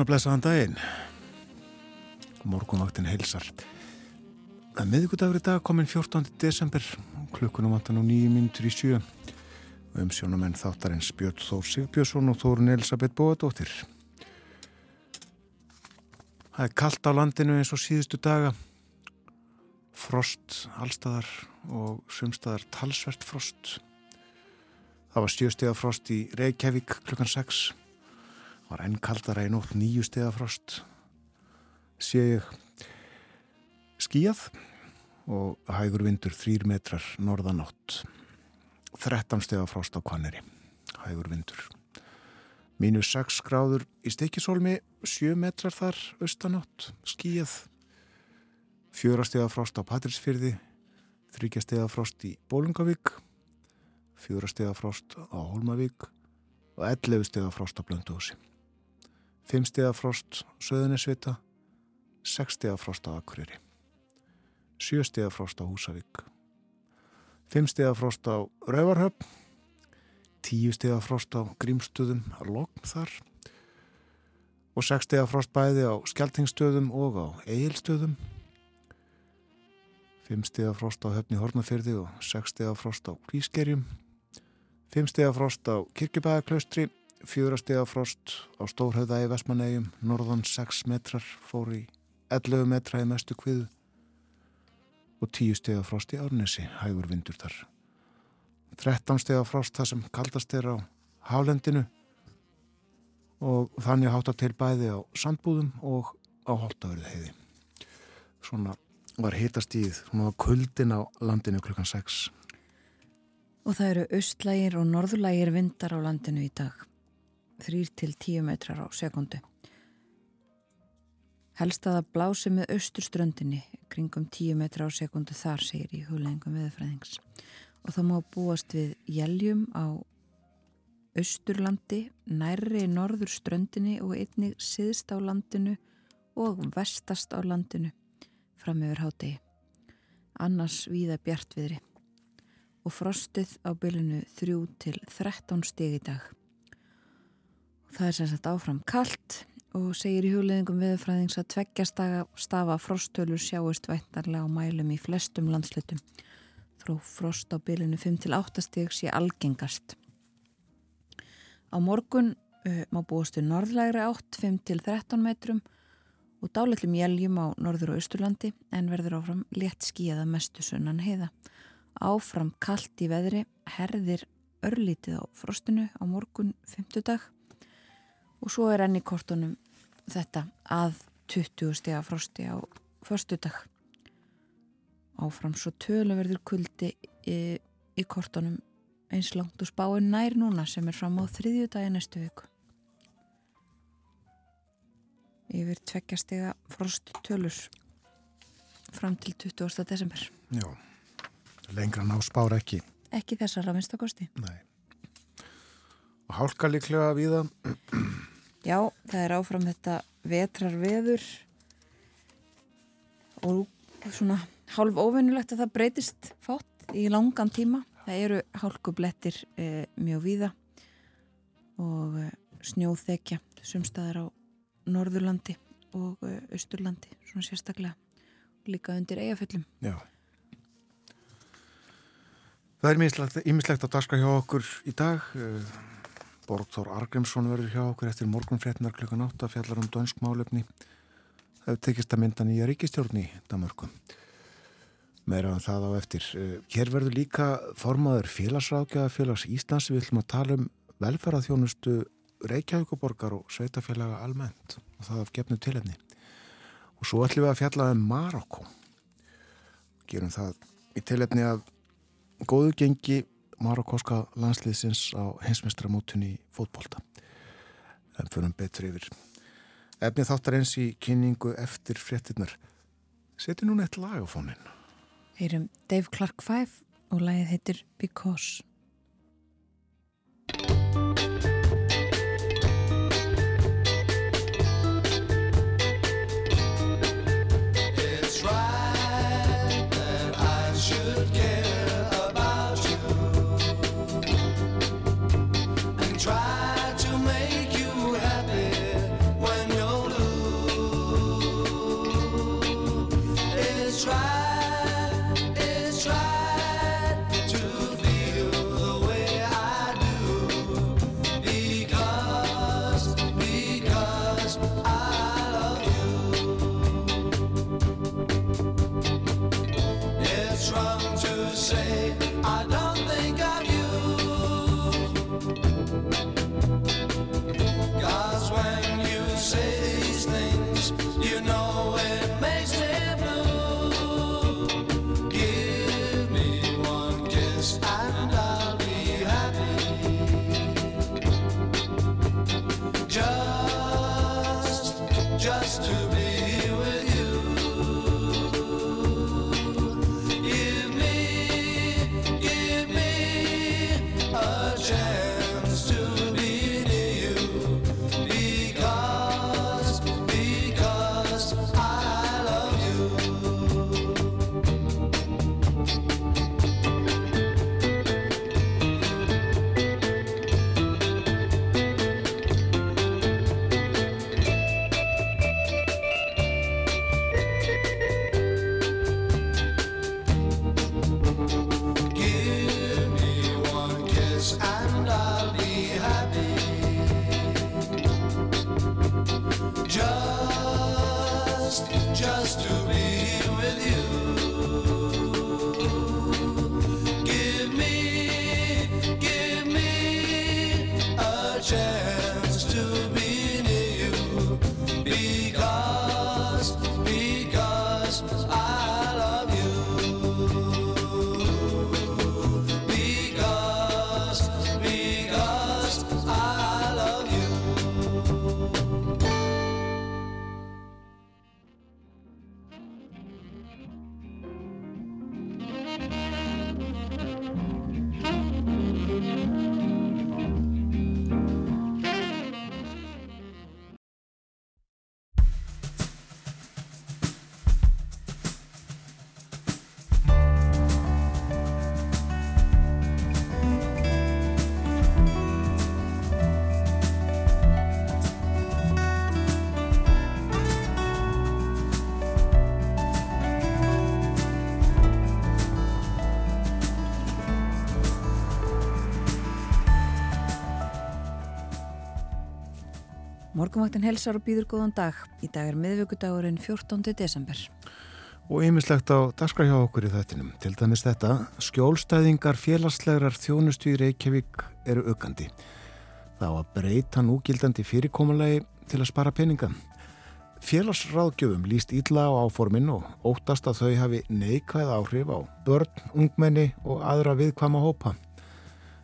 Að blessaðan daginn. Morgunvaktin heilsar. Er miðugudagur í dag, komin 14. desember, klukkunum vantan á nýjum minntur í sjö. Um sjónumenn þáttarins Björn Þór Sigbjörnsson og Þórun Elisabeth Bóadóttir. Það er kallt á landinu eins og síðustu daga. Frost allstaðar og sumstaðar talsvert frost. Það var stjöstega frost í Reykjavík klukkan 6 var enn kaldara í nótt nýju stega frost sé ég skíjað og hægur vindur þrýr metrar norðanátt. 13 stega frost á Kvanneri hægur vindur. Mínus 6 gráður í Stikisólmi 7 metrar þar austanátt skíjað 4 stega frost á Patrísfyrði 3 stega frost í Bólungavík 4 stega frost á Holmavík og 11 stega frost á Blöndósi 5 stiga frost Söðunisvita 6 stiga frost á Akureyri 7 stiga frost á Húsavík 5 stiga frost á Rauvarhöpp 10 stiga frost á Grímstöðum Logn þar og 6 stiga frost bæði á Skeltingstöðum og á Egilstöðum 5 stiga frost á Höfni Hornafyrði og 6 stiga frost á Kvískerjum 5 stiga frost á Kirkjubæðaklaustri fjórastega frost á Stórhauða í Vestmannegjum, norðan 6 metrar fór í 11 metra í mestu kviðu og 10 stega frost í Árnesi, hægur vindur þar. 13 stega frost það sem kaldast er á Hálendinu og þannig hátta til bæði á Sandbúðum og á Holtavörðu heiði. Svona var hitastíð, svona var kuldin á landinu klukkan 6. Og það eru austlægir og norðlægir vindar á landinu í dag. 3-10 metrar á sekundu. Helst að það blási með austurströndinni kringum 10 metrar á sekundu þar segir í hugleggingum viðfræðings og það má búast við jæljum á austurlandi, nærri norður ströndinni og einnig siðst á landinu og vestast á landinu fram yfir hátegi. Annars viða bjartviðri og frostið á bylunu 3 til 13 stig í dag. Það er sérstaklega áfram kallt og segir í hugleðingum viðfræðings að tveggja stafa frosttölur sjáist vættarlega á mælum í flestum landslutum. Þró frost á bylunu 5-8 steg sé algengast. Á morgun uh, má búastu norðlægri átt 5-13 metrum og dálellum jæljum á norður og austurlandi en verður áfram létt skíða mestu sunnan heiða. Áfram kallt í veðri, herðir örlítið á frostinu á morgun 50 dag og svo er enni kortunum þetta að 20 stega frosti á förstu dag áfram svo tölu verður kuldi í, í kortunum eins langt og spáin nær núna sem er fram á þriðju dagi næstu viku. Yfir tveggjastega frost tölur fram til 20. desember. Já, lengra ná spár ekki. Ekki þessar að minnstakosti Nei. Og hálka líklega við það Já, það er áfram þetta vetrar veður og svona hálf óvinnulegt að það breytist fátt í langan tíma. Það eru hálkublettir e, mjög víða og e, snjóþekja sumstaðar á Norðurlandi og e, Östurlandi, svona sérstaklega líka undir eigaföllum. Já. Það er ímislegt að daska hjá okkur í dag. Borgþór Argrimsson verður hjá okkur eftir morgunfrétnar klukkan 8 fjallar um dönsk málefni. Það tekist að mynda nýja ríkistjórn í Damörku. Meira en um það á eftir. Eh, hér verður líka formaður félagsrákjaða félags Íslands. Við ætlum að tala um velferðarþjónustu Reykjavíkuborgar og sveitafélaga almennt og það af gefnu tilefni. Og svo ætlum við að fjalla um Marokko. Gerum það í tilefni af góðu gengi marokkoska landsliðsins á heimsmestramótunni í fótbolta. En fyrir betur yfir. Efnið þáttar eins í kynningu eftir fréttinnar seti núna eitt lag á fónin Heyrum Dave Clark 5 og lagið heitir Because Morgumvaktin helsar og býður góðan dag. Í dag er miðvöggudagurinn 14. desember. Og ymmislegt á daskra hjá okkur í þettinum. Til dæmis þetta, skjólstæðingar félagslegar þjónustu í Reykjavík eru aukandi. Það á að breyta núgildandi fyrirkomulegi til að spara peninga. Félagsráðgjöfum líst ídla á áforminn og óttast að þau hafi neikvæð áhrif á börn, ungmenni og aðra viðkvama hópa.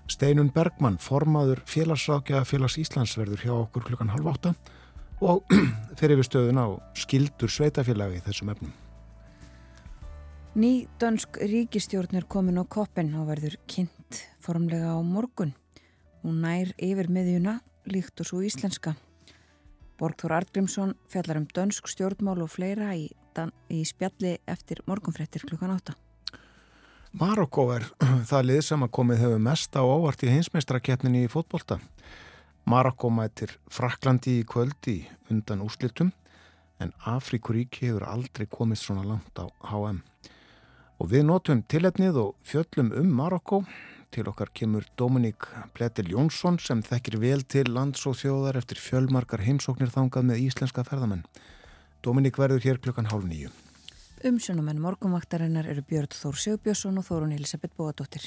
Steinun Bergmann, formaður félagsrákja félags Íslandsverður hjá okkur klukkan halv átta og fyrir við stöðun á skildur sveitafélagi þessum efnum. Ný dönsk ríkistjórn er komin á koppin og verður kynnt formlega á morgun. Hún nær yfir miðjuna líkt og svo íslenska. Borgþór Artgrímsson fjallar um dönsk stjórnmál og fleira í, í spjalli eftir morgunfrettir klukkan átta. Marokko er það lið sem að komið hefur mest á óvart í hinsmeistrakeppninni í fótbolta. Marokko mætir Fraklandi í kvöldi undan úrslitum en Afrikuríki hefur aldrei komið svona langt á HM. Og við notum tilhetnið og fjöllum um Marokko. Til okkar kemur Dominík Pletil Jónsson sem þekkir vel til lands og þjóðar eftir fjölmarkar heimsóknir þangað með íslenska ferðamenn. Dominík verður hér klukkan hálf nýju. Umsjónumenn morgumvaktarinnar eru Björn Þór Sjöbjörnsson og Þórun Elisabeth Bóadóttir.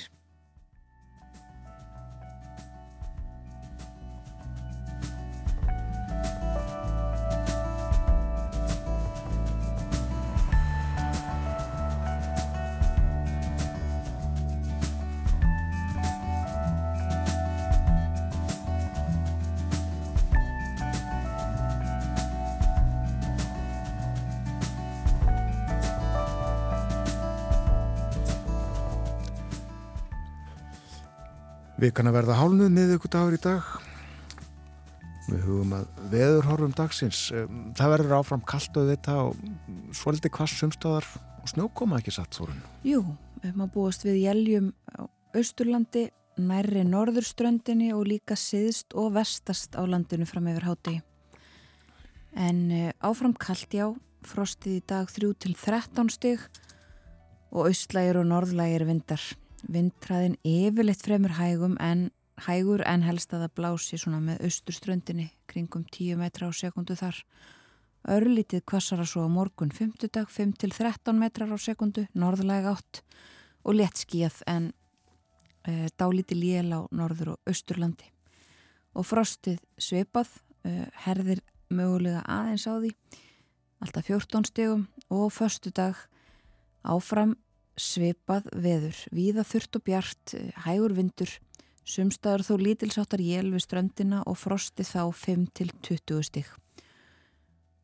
Við kannar verða hálnuð með ykkur dagur í dag. Við hugum að veðurhorfum dagsins. Það verður áfram kallt og þetta og svolítið hvað sumstöðar og snjókoma ekki satt þórun. Jú, við maður búast við jæljum á Östurlandi, nærri Norðurströndinni og líka siðst og vestast á landinu fram yfir háti. En eh, áfram kallt já, frostið í dag 3 til 13 stygg og austlægir og norðlægir vindar. Vindræðin yfirleitt fremur hægum en hægur en helst að það blási svona með austurströndinni kringum 10 metra á sekundu þar. Örlítið kvassara svo á morgun 5. dag 5 til 13 metrar á sekundu, norðlega átt og léttskíjað en uh, dálíti lél á norður og austurlandi og frostið sveipað uh, herðir mögulega aðeins á því alltaf 14 stegum og förstu dag áfram sveipað veður víða þurft og bjart, hægur vindur. Sumstaður þó lítilsáttar jél við ströndina og frostið þá 5-20 steg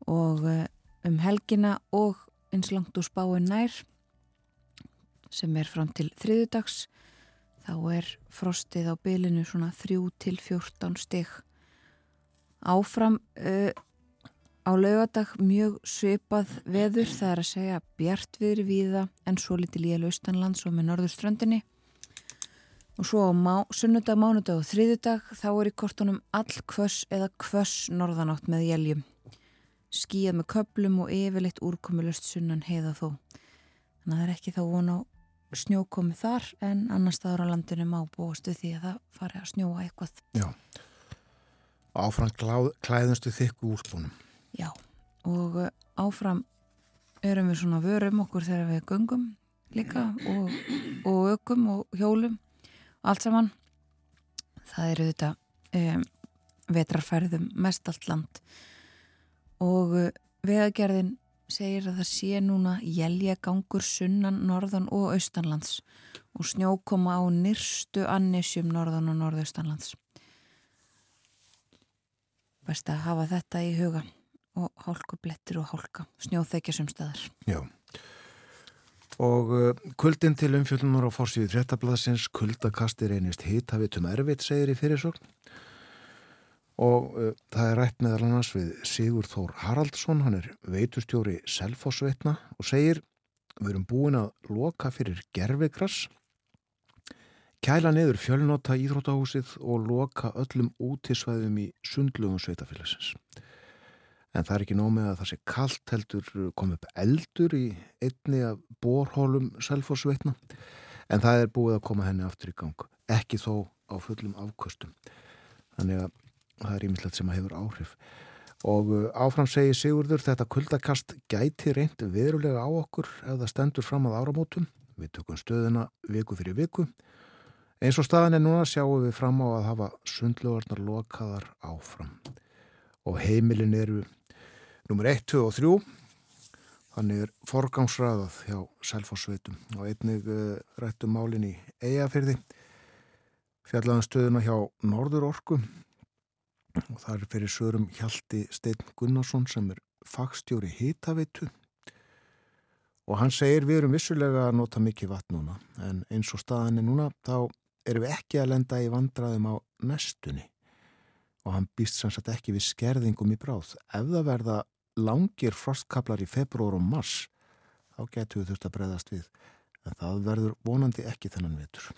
og uh, um helgina og eins langt úr spáin nær sem er fram til þriðudags þá er frostið á bylinu svona 3-14 stygg áfram uh, á laugadag mjög svipað veður það er að segja bjart viðri víða en svo litið líja laustanlands og með norðurströndinni og svo á má, sunnudag, mánudag og þriðudag þá er í kortunum all kvöss eða kvöss norðanátt með jæljum skíjað með köplum og yfirleitt úrkomulust sunnan heiða þó þannig að það er ekki þá vona á snjókomi þar en annar staður á landinu má búast við því að það fari að snjóa eitthvað. Já, áfram klæðumstu þykku úrspunum. Já, og uh, áfram erum við svona vörum okkur þegar við gungum líka og, og ökum og hjólum allt saman. Það eru þetta um, vetrarfærðum mest allt land og uh, veðagerðin segir að það sé núna jælja gangur sunnan, norðan og austanlands og snjókoma á nyrstu annisjum norðan og norðaustanlands. Best að hafa þetta í huga og hálkublettir og hálka, snjóþekja sem staðar. Já, og uh, kuldin til umfjöldunar á fórsífið fréttablasins, kuldakastir einist hitt hafið tum erfitt, segir í fyrirsögn. Og uh, það er rætt meðal annars við Sigur Þór Haraldsson, hann er veitustjóri Selfossveitna og segir við erum búin að loka fyrir gerfigrass kæla neður fjölnóta íþrótahúsið og loka öllum útisvæðum í sundlugum sveitafélagsins en það er ekki nómið að það sé kallt heldur komið upp eldur í einni af borhólum Selfossveitna. En það er búið að koma henni aftur í gang ekki þó á fullum afkostum þannig að það er ímislegt sem að hefur áhrif. Og uh, áfram segi Sigurður þetta kuldakast gæti reynd verulega á okkur ef það stendur fram að áramótum. Við tökum stöðuna viku fyrir viku. Eins og staðan er núna sjáum við fram á að hafa sundlugarnar lokaðar áfram. Og heimilin eru nummer 1, 2 og 3 þannig er forgangsraðað hjá selfosveitum og einnig uh, rættum málin í eigafyrði fjallaðan stöðuna hjá Norður Orku. Og það er fyrir sörum Hjalti Steinn Gunnarsson sem er fagstjóri hýtaveitu og hann segir við erum vissulega að nota mikið vatn núna. En eins og staðan er núna þá erum við ekki að lenda í vandraðum á nestunni. Og hann býst sannsagt ekki við skerðingum í bráð. Ef það verða langir frostkablar í februar og mars þá getur við þurft að breyðast við en það verður vonandi ekki þennan vetur.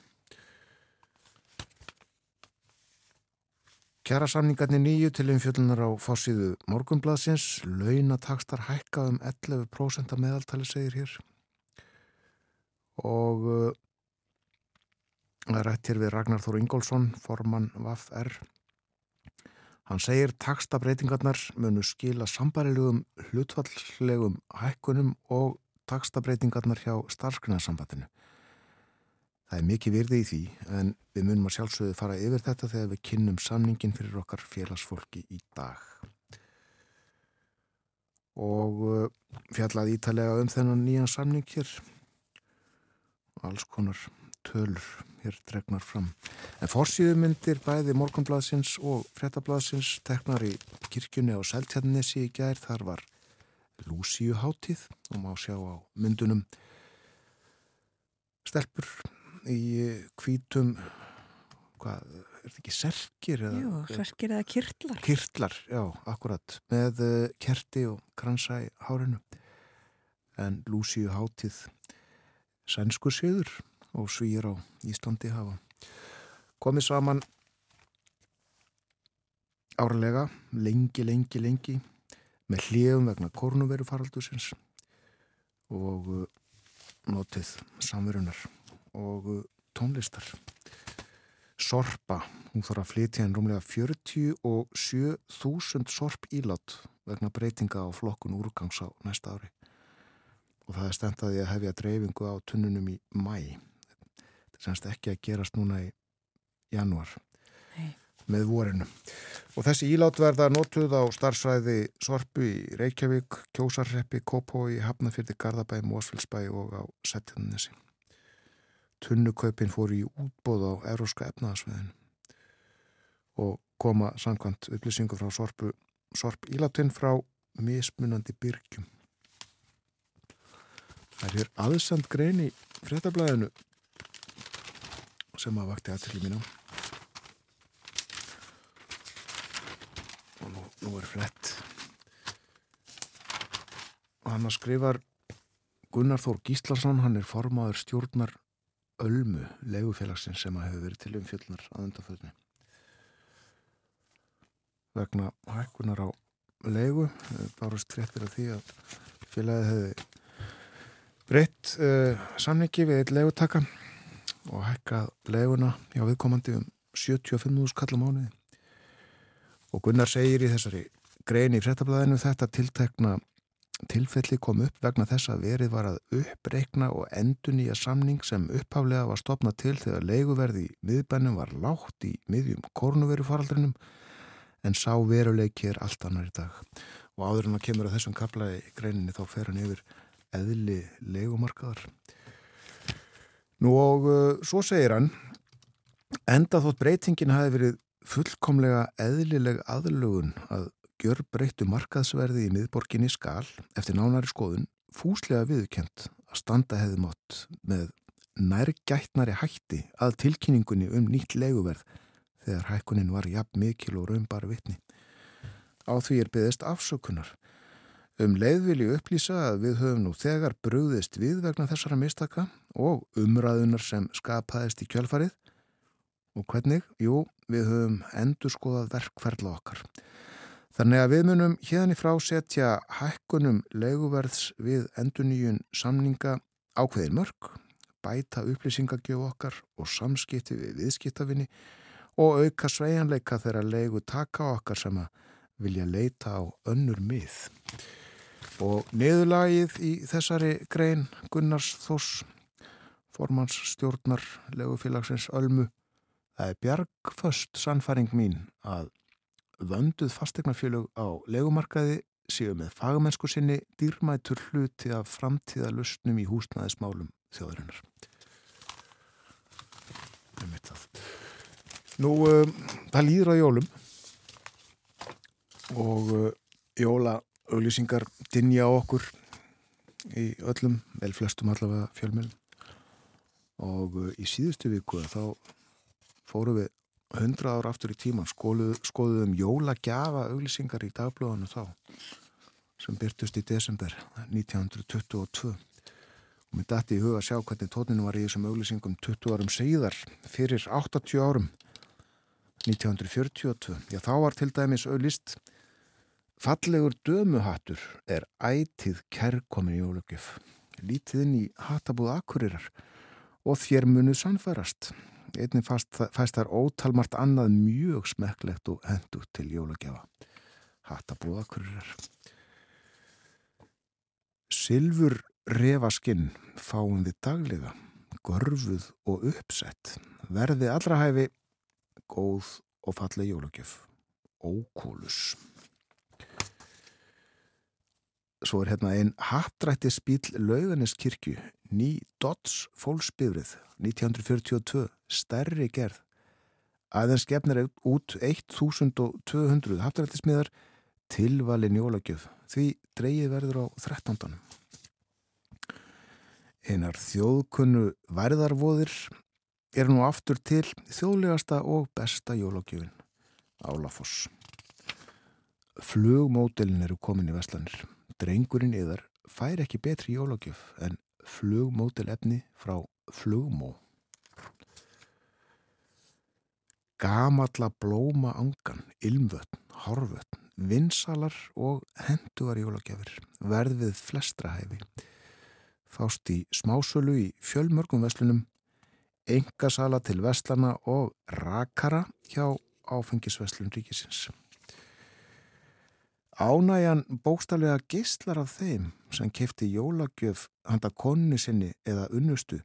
Kjærasamningarnir nýju til umfjöldunar á fórsíðu morgumbladsins, launatakstar hækka um 11% að meðaltali segir hér og uh, það er rætt hér við Ragnar Þór Ingólfsson, formann VAF-R. Hann segir takstabreitingarnar munu skila sambarilegum hlutfallslegum hækkunum og takstabreitingarnar hjá starfsgrunarsambandinu. Það er mikið virði í því en við munum að sjálfsögðu fara yfir þetta þegar við kynnum samningin fyrir okkar félagsfólki í dag. Og uh, fjallað ítalega um þennan nýjan samning hér. Alls konar tölur hér dregnar fram. En fórsíðumyndir bæði morgunbladsins og frettabladsins teknar í kirkjunni á Seltjarnesi í gær. Þar var Lúsíu hátíð og má sjá á myndunum stelpur í kvítum hvað, er þetta ekki serkir? Eða, Jú, serkir eða kirtlar Kirtlar, já, akkurat með uh, kerti og kransa í hárinu en Lúsíu Hátið sænsku siður og svíir á Íslandi hafa komið saman árlega lengi, lengi, lengi með hljöfum vegna kornuveru faraldusins og uh, notið samverunar og uh, tónlistar. Sorpa, hún þarf að flytja en rúmlega 47.000 sorp ílátt vegna breytinga á flokkun úrgangs á næsta ári. Og það er stendaði að hefja dreifingu á tunnunum í mæ. Semst ekki að gerast núna í januar Nei. með vorinu. Og þessi ílát verða notuð á starfsvæði Sorpu í Reykjavík, Kjósarreppi, Kópói, Hafnafjörði, Garðabæ, Mósfellsbæ og á Setjarnesi. Tunnukaupin fór í útbóð á Euróska efnaðasveðinu og koma samkvæmt upplýsingu frá Sorpu, Sorp ílátinn frá mismunandi byrgjum. Það er aðsend grein í fréttablaðinu sem að vakti aðtilli mín á. Og nú, nú er flett. Og hann að skrifar Gunnar Þór Gíslason, hann er formaður stjórnar Ölmu, legufélagsins sem að hefur verið til umfjöldnar að undanföldni. Vegna hækkunar á legu, bárust fréttir af því að félagið hefði breytt uh, samningi við eitt legutaka og hækkað leguna hjá viðkomandi um 75.000 kall á mánuði. Og Gunnar segir í þessari grein í frettablaðinu þetta tiltekna tilfelli kom upp vegna þess að verið var að uppreikna og endun í að samning sem upphaflega var stopnað til þegar leiguverði í miðbænum var lágt í miðjum kornuverufaraldrinum en sá veruleiki er allt annar í dag. Og áður en að kemur að þessum kaplaði greininni þá fer hann yfir eðli leigumarkaðar. Nú og uh, svo segir hann, enda þótt breytingin hafi verið fullkomlega eðlileg aðlugun að gjör breyttu markaðsverði í miðborginni skal eftir nánari skoðun fúslega viðkjönt að standa hefði mótt með nærgætnari hætti að tilkynningunni um nýtt leguverð þegar hækkunin var jafn mikil og raunbar vitni. Á því er byggðist afsökunar. Um leið vil ég upplýsa að við höfum nú þegar brúðist við vegna þessara mistaka og umræðunar sem skapaðist í kjölfarið. Og hvernig? Jú, við höfum endur skoðað verkferðla okkar. Þannig að við munum hérna í frá setja hækkunum leiguverðs við enduníun samninga ákveðin mörg, bæta upplýsingagjöf okkar og samskipti við viðskiptafinni og auka sveianleika þegar leigu taka okkar sem að vilja leita á önnur mið. Og neðulagið í þessari grein Gunnars Þós, formans stjórnar legufélagsins Ölmu, það er bjargföst sannfæring mín að vönduð fastegnafjölug á legumarkaði séu með fagamennsku sinni dýrmætur hluti af framtíðalustnum í húsnæðismálum þjóðurinnar. Nú, um, það líður á jólum og uh, jólaauglýsingar dinja okkur í öllum, vel flestum allavega fjölmjölum og uh, í síðustu viku þá fóru við 100 ára aftur í tíman skoðuðum jólagjafa auglýsingar í dagblóðanu þá sem byrtust í desember 1922 og mér dætti í huga að sjá hvernig tóninu var í þessum auglýsingum 20 árum síðar fyrir 80 árum 1942 já þá var til dæmis auglýst fallegur dömuhattur er ætið kærkomin í jólagjöf lítið inn í hattabúð akkurirar og þér munuð sannfærast einnig fæst þar ótalmart annað mjög smekklegt og hendu til jólagjafa. Hattabúða hverjur. Silfur refaskinn fáum við daglega, gorfuð og uppsett, verði allra hæfi góð og falleg jólagjöf. Ókólus. Svo er hérna einn hattrætti spíl lauganiskirkju, ný Dodds fólksbyrðið, 1942, stærri gerð. Aðeins gefnir út 1200 hattrættismiðar tilvalin jólagjöf, því dreyið verður á 13. Einar þjóðkunnu værðarvoðir er nú aftur til þjóðlegasta og besta jólagjöfin, Álafoss. Flugmódelin eru komin í Vestlanir drengurinn yðar fær ekki betri jólagjöf en flugmótelefni frá flugmó. Gamalla blóma angan, ilmvötn, horvötn, vinsalar og henduar jólagjafir verðið flestra hæfi. Fást í smásölu í fjölmörgum veslunum, engasala til vestlana og rakara hjá áfengisveslun ríkisins. Ánæjan bókstallega geistlar af þeim sem kefti jólagjöf handa konni sinni eða unnustu,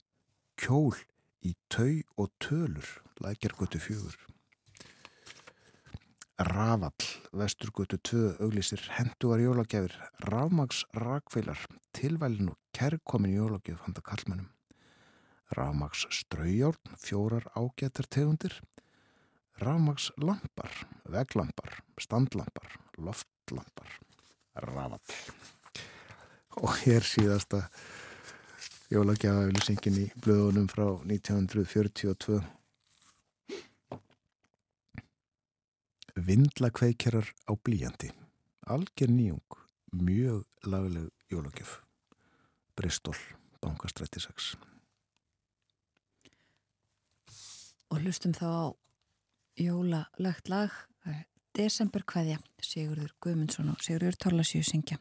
kjól í tau og tölur, lækjargötu fjögur. Rafall, vesturgötu 2, auglísir hendugar jólagjafir, rafmags rakveilar, tilvælin og kærkomin jólagjöf handa kallmennum. Rafmags ströyjórn, fjórar ágættar tegundir, rafmags lampar, veglampar, standlampar, loftlampar, rafall. Og hér síðasta jólagjafaauðlýsingin í blöðunum frá 1942 Vindlakveikjarar á blíjandi Alger nýjung mjög lagleg jólagjöf. Bristol, bankastrætti 6 Og hlustum þá á jólalegt lag. Desember kveðja Sigurður Guðmundsson og Sigurður Torlasjö syngja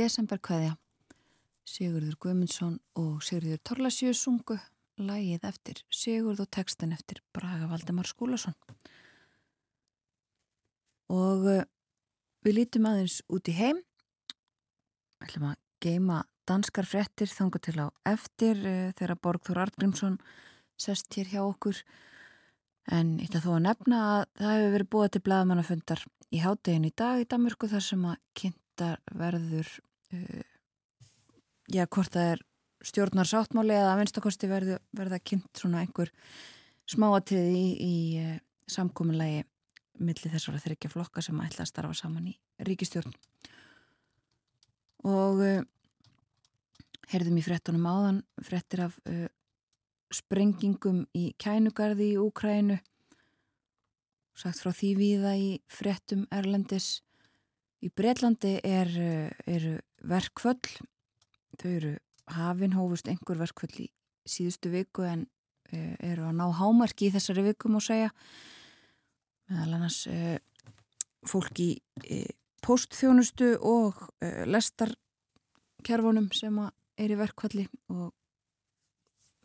desemberkvæðja Sigurður Guðmundsson og Sigurður Torlasjö sungu lægið eftir Sigurð og textin eftir Braga Valdemar Skúlason. Og uh, við lítum aðeins út í heim. Við ætlum að geima danskar frettir þanga til á eftir uh, þegar Borgþór Artgrímsson sest hér hjá okkur. En ég ætla þó að nefna að það hefur verið búið til bladamannafundar í háttegin í dag í Danmörku þar sem að kynntar verður já, hvort það er stjórnar sáttmáli eða að vinstakosti verður verða kynnt svona einhver smáatrið í, í uh, samkominlægi millir þessara þryggja flokka sem ætla að starfa saman í ríkistjórn og uh, heyrðum í frettunum áðan frettir af uh, sprengingum í kænugarði í Úkrænu sagt frá því viða í frettum Erlendis. Í Breitlandi er, eru verkföll. Þau eru hafin hófust einhver verkföll í síðustu viku en uh, eru að ná hámarki í þessari viku má segja. Meðal annars uh, fólk í uh, postþjónustu og lestarkerfunum sem er í verkfalli og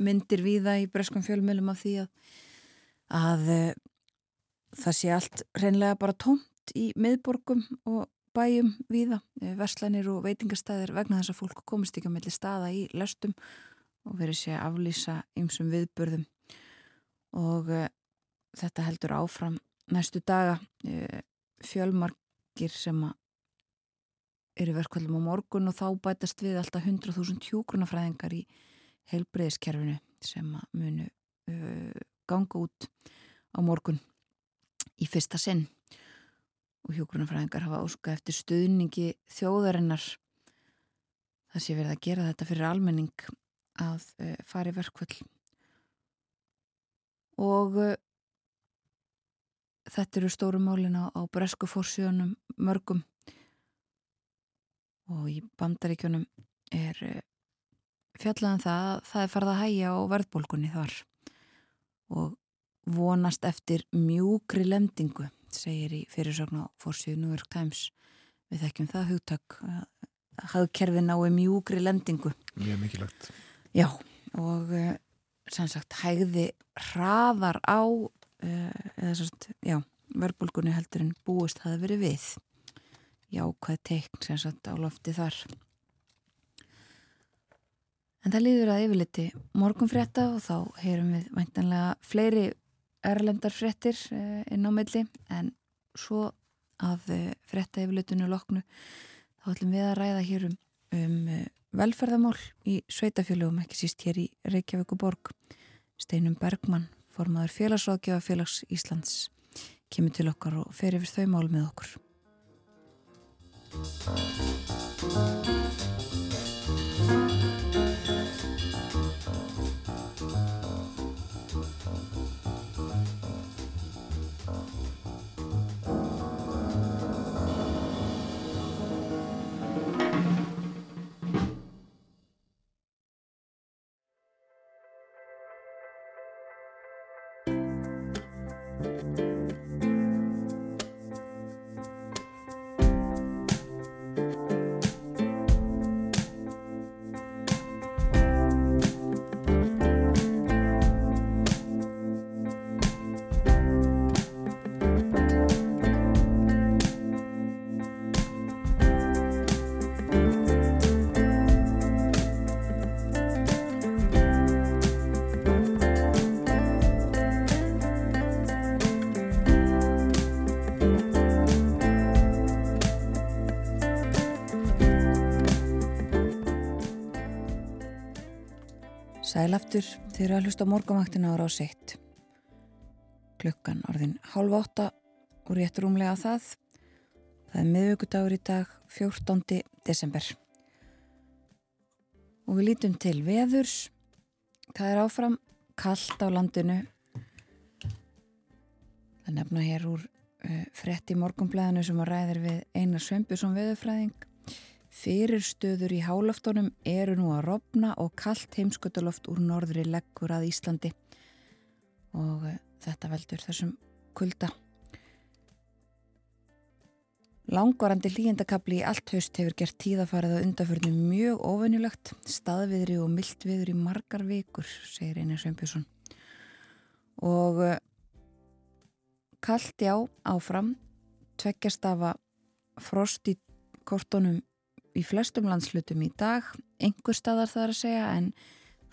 myndir viða í breskum fjölmjölum af því að, að það sé allt reynlega bara tómt í miðborgum og bæjum viða, verslanir og veitingastæðir vegna þess að fólk komist ekki á melli staða í lestum og verið sé að aflýsa ymsum viðbörðum og uh, þetta heldur áfram næstu daga. Uh, fjölmarkir sem eru verkvöldum á morgun og þá bætast við alltaf 100.000 hjógrunafræðingar í heilbreyðiskerfinu sem munu uh, ganga út á morgun í fyrsta sinn og hjógrunafræðingar hafa óskað eftir stuðningi þjóðarinnar. Það sé verið að gera þetta fyrir almenning að fara í verkvöld og uh, þetta eru stóru málin á, á bresku fórsíðunum mörgum. Og í bandaríkjunum er uh, fjallaðan um það að það er farið að hægja á verðbólkunni þar og vonast eftir mjúkri lendingu segir í fyrirsögn á fórsíðu New York Times. Við þekkjum það hugtak að hafðkerfin ái mjúgri lendingu. Mjög mikilvægt. Já, og uh, sem sagt hægði hraðar á uh, eða sagt, já, verbulgunni heldur en búist hafi verið við. Já, hvað teikn sem sagt á lofti þar. En það líður að yfirliti morgunfrétta og þá heyrum við væntanlega fleiri erlendar frettir eh, inn á milli en svo að eh, fretta yfirleitinu loknu þá ætlum við að ræða hér um, um eh, velferðamál í sveitafélögum, ekki síst hér í Reykjavík og Borg. Steinum Bergmann, formadur félagsráðgjöfa félags Íslands, kemur til okkar og fer yfir þau mál með okkur. Sælaftur þeir eru að hlusta morgumvaktina ára á seitt. Klukkan orðin hálf átta og rétt rúmlega það. Það er miðvöggudagur í dag, 14. desember. Og við lítum til veðurs. Það er áfram kallt á landinu. Það nefna hér úr uh, fretti morgumblæðinu sem að ræðir við Einar Sveinbjörnsson veðurfræðing. Fyrirstöður í hálaftónum eru nú að rofna og kallt heimskötuloft úr norðri leggur að Íslandi og eh, þetta veldur þessum kulda. Langvarandi hlýjendakabli í allt haust hefur gert tíðafarið á undarförnum mjög ofennulegt, staðviðri og mildviður í margar vikur, segir Einar Sveinbjörnsson. Og eh, kallt já áfram, tveggjast af að frost í kortunum í flestum landslutum í dag, einhver staðar það er að segja, en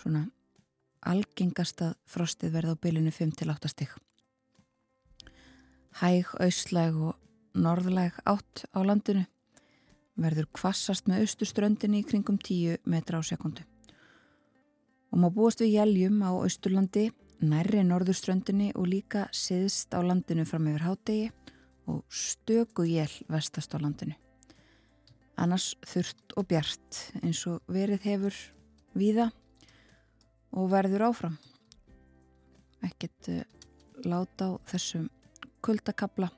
svona algengast að frostið verða á bylunu 5-8 stygg. Hæg, auslæg og norðlæg átt á landinu verður kvassast með austurströndinni í kringum 10 metra á sekundu. Og má búast við jæljum á austurlandi, nærri norðurströndinni og líka siðst á landinu fram yfir hádegi og stöku jél vestast á landinu. Annars þurft og bjart eins og verið hefur víða og verður áfram. Ekkert uh, láta á þessum kuldakabla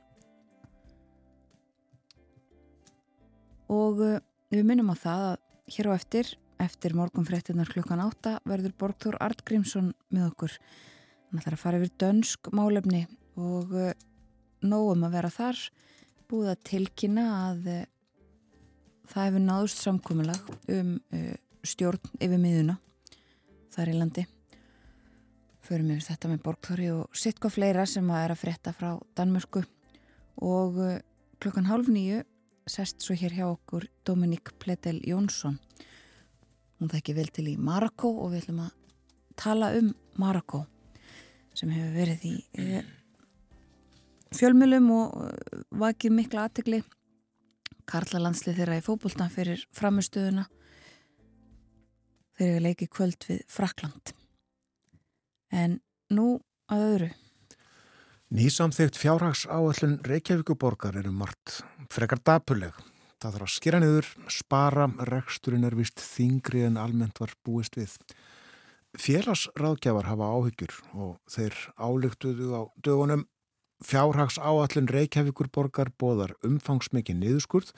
og uh, við minnum á það að hér á eftir, eftir morgunfréttinar klukkan átta verður Borgþór Artgrímsson með okkur. Hann ætlar að fara yfir dönsk málefni og uh, nógum að vera þar búið að tilkynna að það hefur náðust samkominlag um stjórn yfir miðuna þar í landi. Förum við þetta með Borgþóri og sitt hvað fleira sem að er að frétta frá Danmörku og klukkan hálf nýju sest svo hér hjá okkur Dominík Pletel Jónsson hún þekki vel til í Marokko og við ætlum að tala um Marokko sem hefur verið í eh, fjölmjölum og eh, vakið mikla aðtegli Karla landslið þeirra í fókbóltan fyrir framistöðuna þeir eru leikið kvöld við Frakland en nú að öðru Nýsamþygt fjárhags áallun Reykjavíkuborgar eru margt frekar dapuleg. Það þarf að skera niður, spara, reksturinn er vist þingri en almennt var búist við. Félagsráðgjafar hafa áhyggjur og þeir álygtuðu á dögunum fjárhags áallun Reykjavíkurborgar bóðar umfangsmikið niðurskurð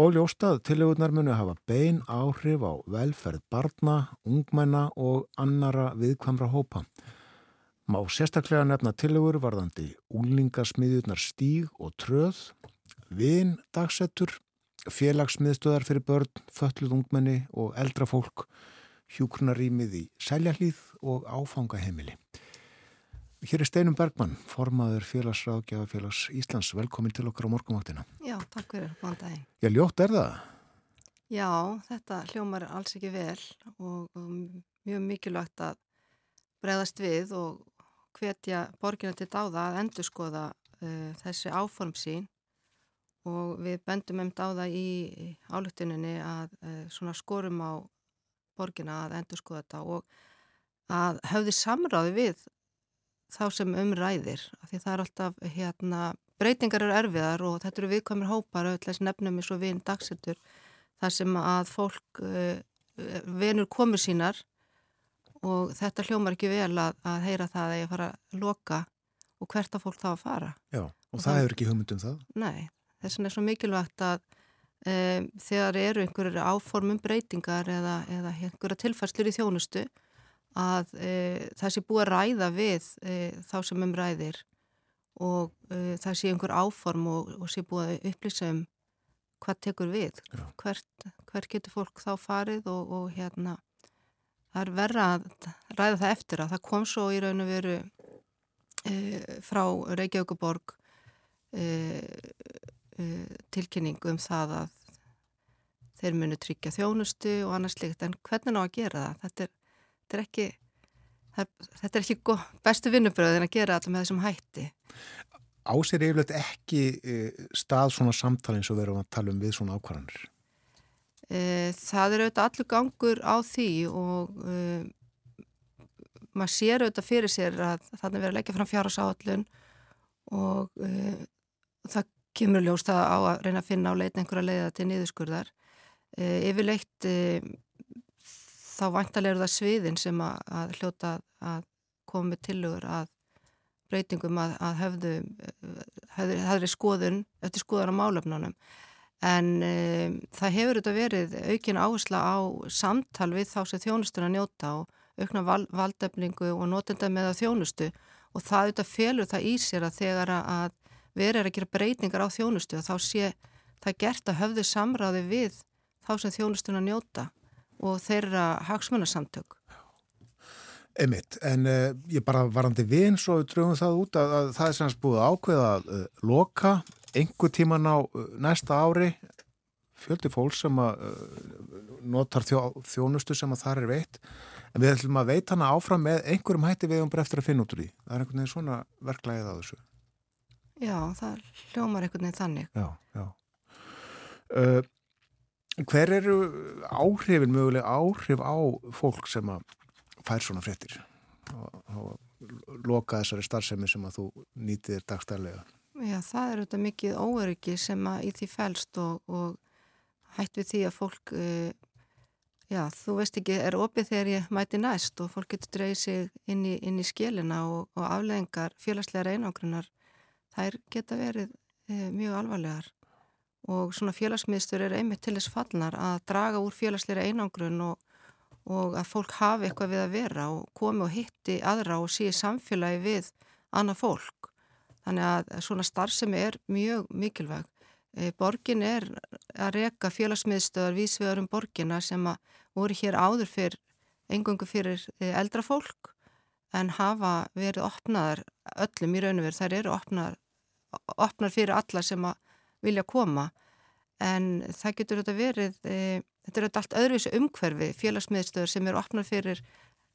og ljóstað tilögurnar munu hafa bein áhrif á velferð barna, ungmenna og annara viðkvamra hópa. Má sérstaklega nefna tillögur varðandi úlingasmiðjurnar stíg og tröð, vin dagsettur, félagsmiðstöðar fyrir börn, fölluð ungmenni og eldra fólk, hjúknarýmið í seljahlýð og áfangaheimili. Hér er Steinum Bergmann, formaður félagsráðgjafa félags Íslands. Velkomin til okkar á morgumáttina. Já, takk fyrir, góðan dag. Já, ljótt er það? Já, þetta hljómar alls ekki vel og, mjög mikilvægt að bregðast við og hvetja borgina til dáða að endur skoða uh, þessi áform sín og við bendum um dáða í álugtuninni að uh, svona skorum á borgina að endur skoða þetta og að höfði samráði við þá sem umræðir því það er alltaf hérna breytingar eru erfiðar og þetta eru viðkvæmur hópar auðvitað nefnum eins og við dagsettur þar sem að fólk uh, venur komur sínar og þetta hljómar ekki vel að, að heyra það að ég fara að loka og hvert að fólk þá að fara. Já, og, og það, hefur ekki hugmyndum það? Nei, þess vegna er svo mikilvægt að e, þegar eru einhverjur áformum breytingar eða, eða einhverja tilfærslur í þjónustu að e, það sé búið að ræða við e, þá sem um ræðir og e, það sé einhver áform og, og sé búið að upplýsa um hvað tekur við, hvert, hvert getur fólk þá farið og, og hérna það er verra að ræða það eftir að það kom svo í raun og veru e, frá Reykjavíkuborg e, e, tilkynning um það að þeir munu tryggja þjónustu og annars líkt en hvernig ná að gera það? Þetta er, þetta er ekki það, þetta er ekki bestu vinnubröðin að gera alltaf með þessum hætti Ásir yfirleitt ekki e, stað svona samtalið eins og verðum að tala um við svona ákvarðanir Eh, það er auðvitað allur gangur á því og uh, maður sér auðvitað fyrir sér að þannig verður að leggja fram fjárhásáallun og uh, það kemur ljóst að á að reyna að finna á leitin einhverja leiða til niðurskurðar. Uh, yfirleitt þá vantarlega eru það sviðin sem að, að hljóta að með tilugur að breytingum að, að höfðu, höfðu, höfðu skoðun eftir skoðun á málefnunum. En um, það hefur þetta verið aukin áhersla á samtal við þá sem þjónustuna njóta og aukna val, valdefningu og notenda með þjónustu. Og það auðvitað felur það í sér að þegar að verður að gera breytingar á þjónustu þá sé það er gert að höfðu samráði við þá sem þjónustuna njóta og þeirra hagsmunarsamtök. Emmitt, en uh, ég bara varandi vinn svo við drögum það út að, að það er semst búið ákveða að uh, loka einhver tíman á uh, næsta ári fjöldi fólk sem að notar þjó, þjónustu sem að þar er veitt en við ætlum að veita hana áfram með einhverjum hætti við um bara eftir að finna út úr því. Það er einhvern veginn svona verklæðið á þessu. Já, það hljómar einhvern veginn þannig. Já, já. Hver eru áhrifin, möguleg áhrif á fólk sem að fær svona fréttir og, loka þessari starfsemi sem að þú nýtir dagstæðlega? Já, það er auðvitað mikið óöryggi sem að í því fælst og, og hætt við því að fólk uh, já, þú veist ekki, er opið þegar ég mæti næst og fólk getur dreyið sig inn í, inn í skilina og, og afleðingar félagslegar einangrunar þær geta verið uh, mjög alvarlegar og svona félagsmiðstur er einmitt til þess fallnar að draga úr félagsleira einangrun og, og að fólk hafi eitthvað við að vera og komi og hitti aðra og síði samfélagi við annað fólk. Þannig að svona starfsemi er mjög mikilvæg. Eh, borgin er að reka félagsmiðstöðar vísvegar um borgina sem voru hér áður fyrr engungu fyrir eh, eldra fólk en hafa verið opnaðar öllum í raun og verið. Þær eru opnaðar, opnaðar fyrir alla sem að vilja koma en það getur þetta verið, e, þetta er allt öðruvísu umhverfi félagsmiðstöður sem eru opnað fyrir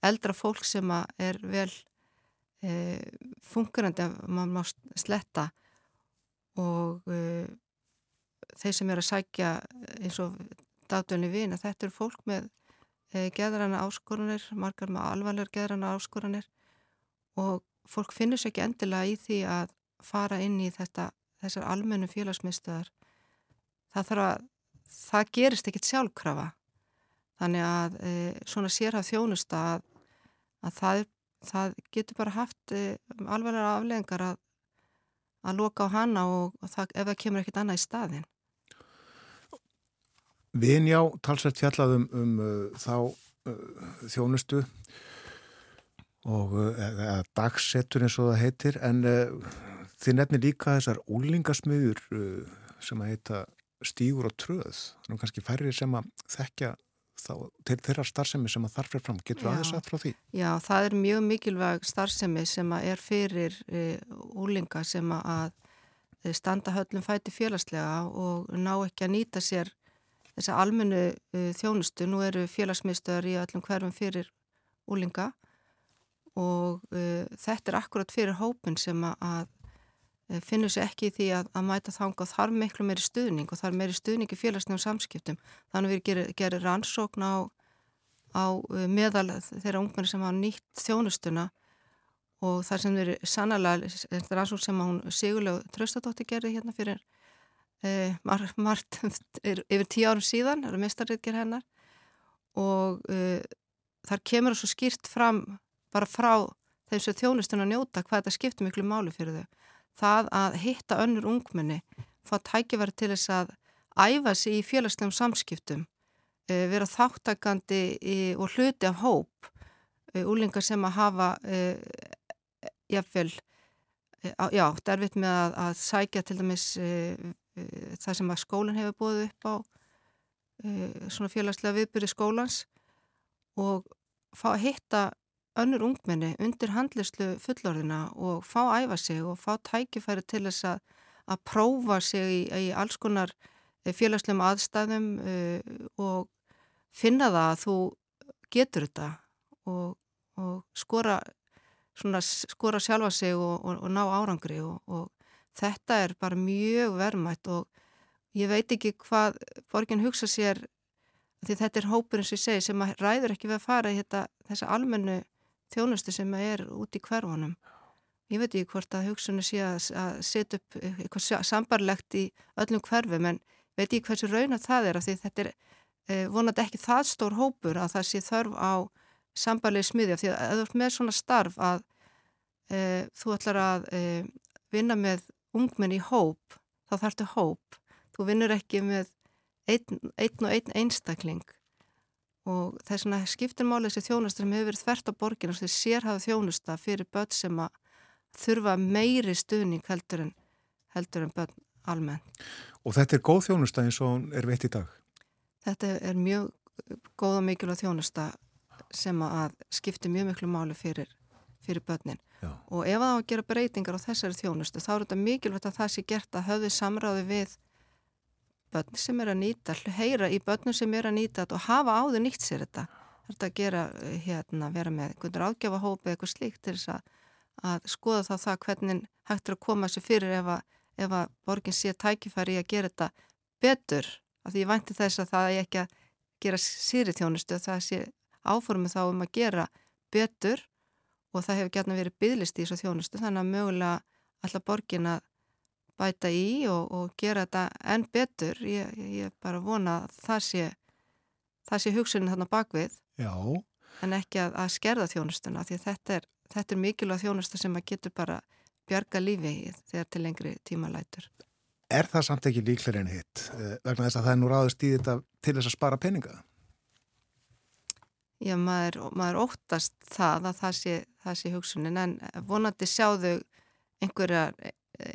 eldra fólk sem er vel e, fungerandi að maður má sletta og e, þeir sem eru að sækja eins og dagdöðinni vin að þetta eru fólk með e, geðrana áskoranir, margar með alvarlegar geðrana áskoranir og fólk finnur sér ekki endilega í því að fara inn í þetta, þessar almennu félagsmiðstöðar. Það þarf að, það gerist ekkit sjálfkrafa. Þannig að e, svona sérhaf þjónusta að, að það, það getur bara haft e, alvarlega afleðingar að, að loka á hana og, og það, ef það kemur ekkit annað í staðin. Vinjá talsveit fjallaðum um uh, þá uh, þjónustu og uh, dagsettur eins og það heitir en þið nefnir líka þessar úlingasmiður uh, sem að heita stígur og tröð þannig kannski færri sem að þekkja þá, til þeirra starfsemi sem að þarf fyrir fram getur aðeins að frá því? Já, það er mjög mikilvæg starfsemi sem að er fyrir úlinga sem að standa höllum fæti félagslega og ná ekki að nýta sér þessa almennu uh, þjónustu. Nú eru félagsmiðstöðar í öllum hverfum fyrir úlinga og uh, þetta er akkurat fyrir hópin sem að, að uh, finnur sér ekki í því að, að mæta þanga og þarf miklu meiri stuðning og þarf meiri stuðning í félagsnefnum samskiptum. Þannig við gerum geri rannsókn á, á uh, meðal þeirra ungmenni sem hafa nýtt þjónustuna og það sem er sannlega rannsókn sem hún Sigurlega Tröstadóttir gerði hérna fyrir e, margt yfir tíu árum síðan, það eru mestarriðger hennar og e, þar kemur það svo skýrt fram bara frá þeim sem þjónustun að njóta hvað þetta skiptir miklu máli fyrir þau. Það að hitta önnur ungmenni, fá tækifæri til þess að æfa sig í félagslegum samskiptum, e, vera þáttakandi í, og hluti af hóp, úlingar sem að hafa jáfnvel, já, derfitt með að, að sækja til dæmis Eh, það sem að skólinn hefur bóðið upp á eh, svona félagslega viðbyrði skólans og fá að hitta önnur ungmenni undir handlislu fullorðina og fá æfa sig og fá tækifæri til þess að, að prófa sig í, í alls konar eh, félagslegum aðstæðum uh, og finna það að þú getur þetta og, og skora, svona, skora sjálfa sig og, og, og ná árangri og þetta er bara mjög verðmætt og ég veit ekki hvað borginn hugsa sér því þetta er hópurinn sem ég segi sem ræður ekki við að fara í þetta, þessa almennu þjónustu sem er út í hverfunum ég veit ekki hvort að hugsunni sé að, að setja upp eitthvað sambarlegt í öllum hverfum en veit ekki hversu raun að það er að því þetta er eh, vonandi ekki það stór hópur að það sé þörf á sambarlegi smiðja því að þú ert með svona starf að eh, þú ætlar að eh, vinna með ungmenn í hóp, þá þarftu hóp. Þú vinnur ekki með einn, einn og einn einstakling og það er svona skiptirmáli þessi þjónustar sem hefur verið þvert á borginu og þessi sérhafa þjónusta fyrir börn sem að þurfa meiri stuðning heldur en, heldur en börn almennt. Og þetta er góð þjónusta eins og hún er veitt í dag? Þetta er mjög góð og mikilvæg þjónusta sem að skipti mjög miklu máli fyrir, fyrir börnin. Já. Og ef það á að gera breytingar á þessari þjónustu þá er þetta mikilvægt að það sé gert að höfðu samráði við börn sem er að nýta, heyra í börnum sem er að nýta þetta og hafa áður nýtt sér þetta. Þetta gera, hérna, vera með einhvern ráðgjafahópi eða eitthvað slíkt til þess að, að skoða þá það hvernig hægt er að koma sér fyrir ef að, ef að borgin sé tækifæri að gera þetta betur. Af því ég vænti þess að það er ekki að gera sýri þjónustu, það sé áformið þá um að gera betur og það hefur gætna verið bygglist í þessu þjónustu þannig að mögulega alltaf borgin að bæta í og, og gera þetta enn betur ég, ég bara vona að það sé það sé hugsunin þarna bakvið Já. en ekki að, að skerða þjónustuna því þetta er, þetta er mikilvæg þjónusta sem að getur bara bjarga lífi þegar til lengri tíma lætur Er það samt ekki líklar en hitt eh, vegna þess að það er nú ráðist í þetta til þess að spara peninga? Já, maður, maður óttast það að það sé, það sé hugsunin en vonandi sjáðu einhverjar,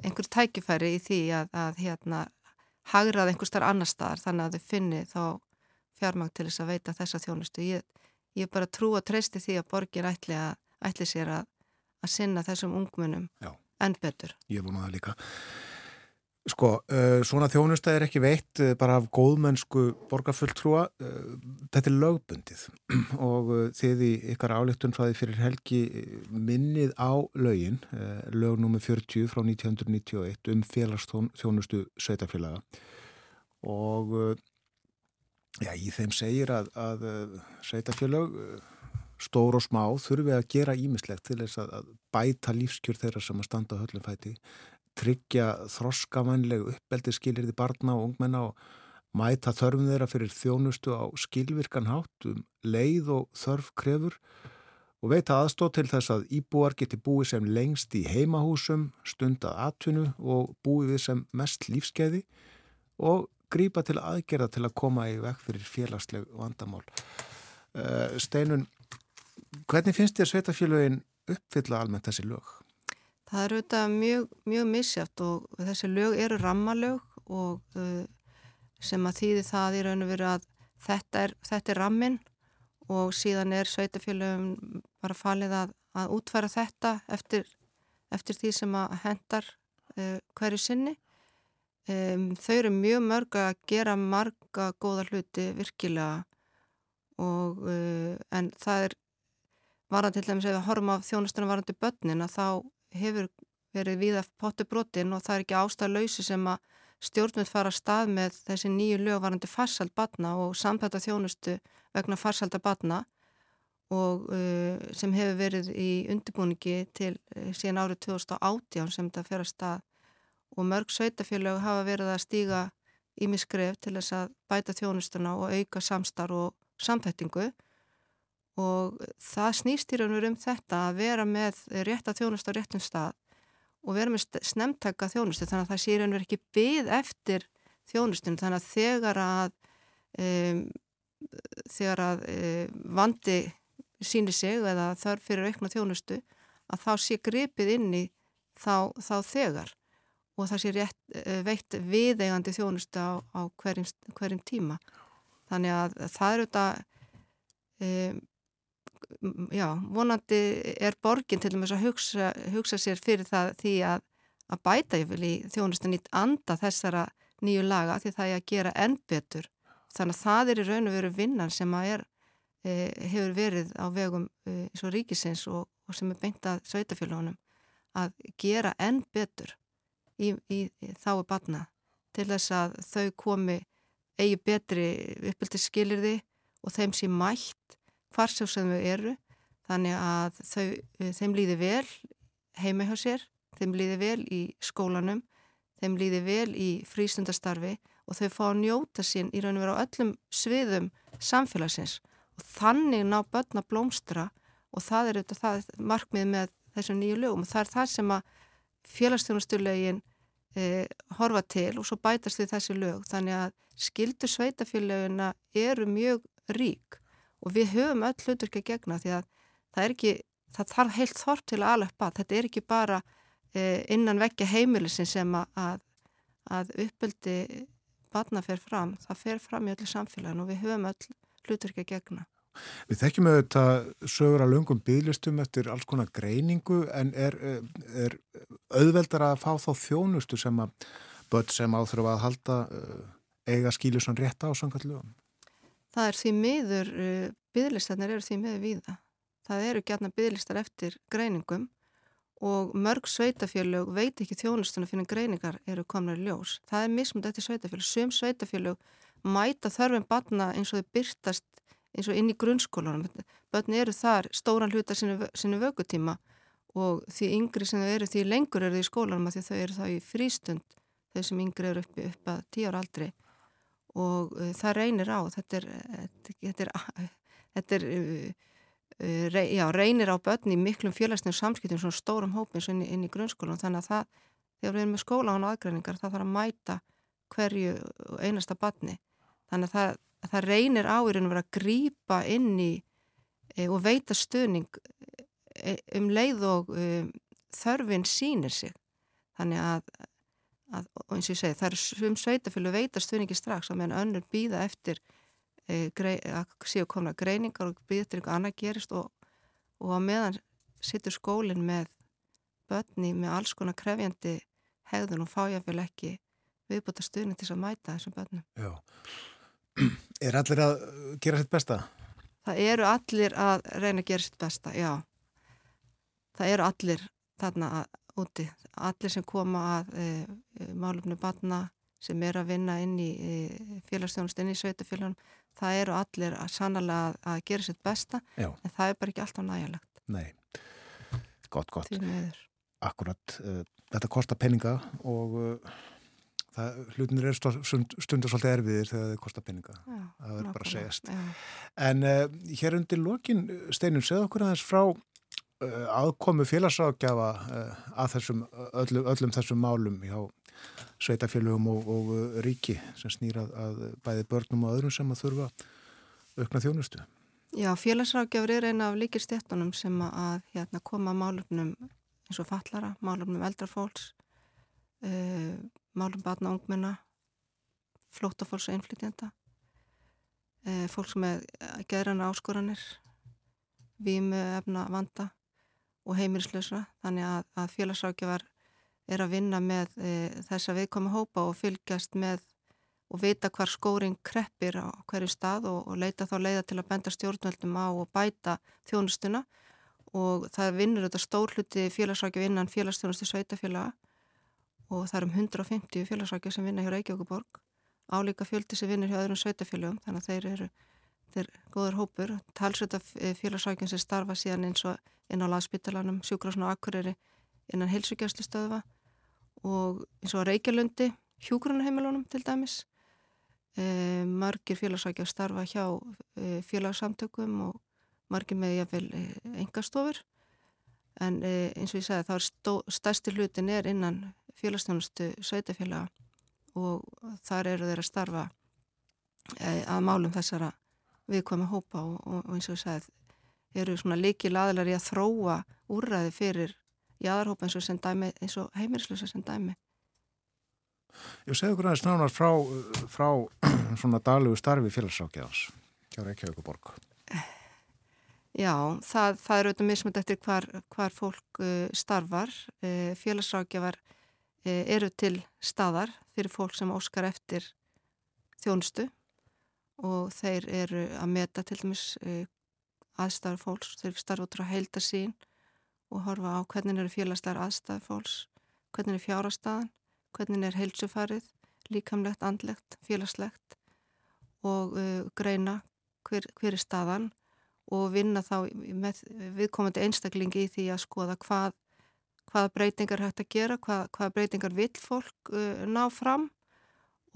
einhver tækifæri í því að, að hérna hagrað einhver starf annar staðar þannig að þau finni þá fjármang til þess að veita þessa þjónustu. Ég, ég bara trú að treysti því að borgin ætli, að, ætli sér að, að sinna þessum ungmunum enn betur. Ég vona það líka. Sko, uh, svona þjónusta er ekki veitt uh, bara af góðmennsku borgarfulltrúa. Uh, þetta er lögbundið og þið í ykkar álíktun frá því fyrir helgi minnið á lögin, lög nr. 40 frá 1991 um félagsþjónustu sveitafélaga og já, í þeim segir að, að sveitafélag stór og smá þurfi að gera ímislegt til þess að bæta lífskjör þeirra sem að standa höllum fæti tryggja þroskavanleg uppbeldi skilirði barna og ungmenna og mæta þörfum þeirra fyrir þjónustu á skilvirkan hátt um leið og þörf krefur og veita aðstóð til þess að íbúar geti búið sem lengst í heimahúsum, stundað atvinnu og búið við sem mest lífskeiði og grýpa til aðgerða til að koma í vekk fyrir félagsleg vandamál. Uh, Steinun, hvernig finnst þér sveitafélagin uppfylla almennt þessi lög? Það eru auðvitað mjög, mjög misjátt og þessi lög eru rammalög og uh, sem að þýði það í raun og veru að þetta er, þetta er rammin og síðan er sveitafélögum bara falið að, að útfæra þetta eftir, eftir því sem að hendar uh, hverju sinni. Um, þau eru mjög mörg að gera marga góða hluti virkilega og uh, en það er varðan til dæmis ef við horfum á þjónustunum varðandi börnin að þá hefur verið viða pottubrotin og það er ekki ástæðlausi sem að stjórnvöld fara að stað með þessi nýju lögvarandi farsald batna og samtæta þjónustu vegna farsalda batna og uh, sem hefur verið í undirbúningi til uh, síðan árið 2018 sem þetta fer að stað. Og mörg sveitafélög hafa verið að stíga ímiskref til þess að bæta þjónustuna og auka samstar og samtættingu og það snýst í raun og veru um þetta að vera með rétt að þjónust á réttum stað og vera með snemtaka þjónustu. Þannig að það sé í raun og veru ekki byð eftir þjónustun þannig að þegar að um, þegar að um, vandi síni sig eða þarf fyrir aukna þjónustu að þá sé gripið inn í þá, þá þegar. Og það sé rétt, uh, veitt viðeigandi þjónustu á, á hverjum, hverjum tíma. Þannig að það eru þetta um, já, vonandi er borgin til dæmis að hugsa, hugsa sér fyrir það því að, að bæta vil í þjónustan nýtt anda þessara nýju laga því það er að gera enn betur. Þannig að það er í raun og veru vinnan sem að er, e, hefur verið á vegum e, og ríkisins og, og sem er beint að sveitafélagunum að gera enn betur í, í, í þáu batna til þess að þau komi eigi betri uppbyldi skilirði og þeim sé mætt hvarsjá sem þau eru þannig að þau, eh, þeim líði vel heima hjá sér, þeim líði vel í skólanum, þeim líði vel í frístundastarfi og þau fá að njóta sín í raun og vera á öllum sviðum samfélagsins. Og þannig ná börna blómstra og það er þetta það, markmið með þessum nýju lögum. Og það er það sem að félagsstjónasturlegin eh, horfa til og svo bætast við þessi lög. Þannig að skildur sveitafélagina eru mjög rík og við höfum öll hluturki að gegna því að það er ekki, það þarf heilt þorp til að alveg bað, þetta er ekki bara eh, innan vekja heimilisin sem að, að, uppöldi barna fer fram, það fer fram í öllu samfélaginu og við höfum öll hlutverki að gegna. Við þekkjum auðvitað sögur að löngum bygglistum eftir alls konar greiningu en er, er auðveldar að fá þá þjónustu sem að börn sem áþurfa að halda uh, eiga skílu sann rétt á sannkvæmlega? Það er því miður, uh, bygglistarnir eru því miður víða. Það eru gætna bygglistar eftir greiningum og mörg sveitafjölög veit ekki þjónustuna fyrir greiningar eru komnar ljós. Það er mismund eftir sveitafjölög. Sum sveitafjölög mæta þörfum barna eins og þau byrtast eins og inn í grunnskólanum. Bönni eru þar stóran hluta sinu, sinu vökutíma og því yngri sem þau eru því lengur eru þau í skólanum að því þau eru þá í frístund þau sem yngri eru upp, upp að tíu ára aldri og uh, það reynir á þetta er, þetta er, þetta er uh, já, reynir á börni í miklum félagsnefn samskiptum svona stórum hópin inn, inn í grunnskólanum. Þannig að það, þegar við erum með skóla án aðgræningar það þarf að mæta hverju einasta barni. Þannig að það að það reynir á í raun og vera að grýpa inn í e, og veita stöning e, um leið og um, þörfin sínir sig. Þannig að, að eins og ég segi það er svum sveitafjölu veita stöningi strax á meðan önnur býða eftir e, grei, að séu komna greiningar og býða eftir eitthvað annað gerist og, og að meðan sittur skólinn með börni með alls konar krefjandi hegðun og fájafjölu ekki viðbúta stöning til að mæta þessum börnum Já Er allir að gera sitt besta? Það eru allir að reyna að gera sitt besta, já. Það eru allir þarna úti, allir sem koma að e, e málumni batna sem er að vinna inn í e, félagsstjónust, inn í sveitafélagunum, það eru allir að sannlega að, að gera sitt besta, já. en það er bara ekki alltaf nægilegt. Nei, gott, gott. Akkurat, uh, þetta kostar peninga og... Það, hlutinir er stundur svolítið erfiðir þegar þau kostar peninga já, það verður bara að segjast já. en uh, hér undir lokin Steinun, segð okkur aðeins frá uh, aðkomu félagsákjafa uh, að þessum, öllum, öllum þessum málum hjá sveitafélagum og, og ríki sem snýrað að bæði börnum og öðrum sem að þurfa aukna þjónustu. Já, félagsrákjafur er eina af líkir stéttunum sem að hérna, koma málumnum eins og fallara, málumnum eldrafólks uh, málum batna ungmenna, flótafólks og einflýtjanda, e, fólk með gerðrana áskoranir, vímu efna vanda og heimilislösra. Þannig að, að félagsákjafar er að vinna með e, þessa viðkomi hópa og fylgjast með og vita hvar skóring kreppir á hverju stað og, og leita þá leiða til að benda stjórnveldum á og bæta þjónustuna og það vinnur þetta stór hluti félagsvækja innan félagsþjónustu sveitafélaga og það er um 150 félagsvækja sem vinna hjá Reykjavíkuborg álíka fjöldi sem vinna hjá öðrum sveitafélagum þannig að þeir eru þeir góður hópur, talsveit af eh, félagsvækjum sem starfa síðan eins og inn á laðspítalanum, sjúkrasn og akkuriri innan heilsugjastlu stöðva og eins og Reykjalundi hjúgrunarheimilunum til dæmis. E, margir félagsvækja starfa hjá e, félagssamtökum og margir með jáfnvel e, engastofur en eins og ég sagði þá er stærsti hlutin er innan félagstjónustu sveitafélaga og þar eru þeir að starfa að málum þessara viðkvæmi hópa og, og, og eins og ég sagði eru svona líkil aðlar í að þróa úrræði fyrir jáðarhópa eins og, eins og heimirislösa sem dæmi. Ég segði okkur aðeins nánar frá, frá svona daglegu starfi félagsákjæðans hjá Reykjavíkuborg Já, það, það er auðvitað mismund eftir hvar, hvar fólk uh, starfar. Uh, félagsrákjafar Eh, eru til staðar fyrir fólk sem óskar eftir þjónustu og þeir eru að meta til dæmis eh, aðstæðar fólks, þeir starfa út á heildasín og horfa á hvernig eru félagslegar aðstæðar fólks, hvernig er fjárastæðan, hvernig er heilsufarið, líkamlegt, andlegt, félagslegt og uh, greina hver, hver er staðan og vinna þá með viðkomandi einstaklingi í því að skoða hvað hvaða breytingar hægt að gera, hvað, hvaða breytingar vill fólk uh, ná fram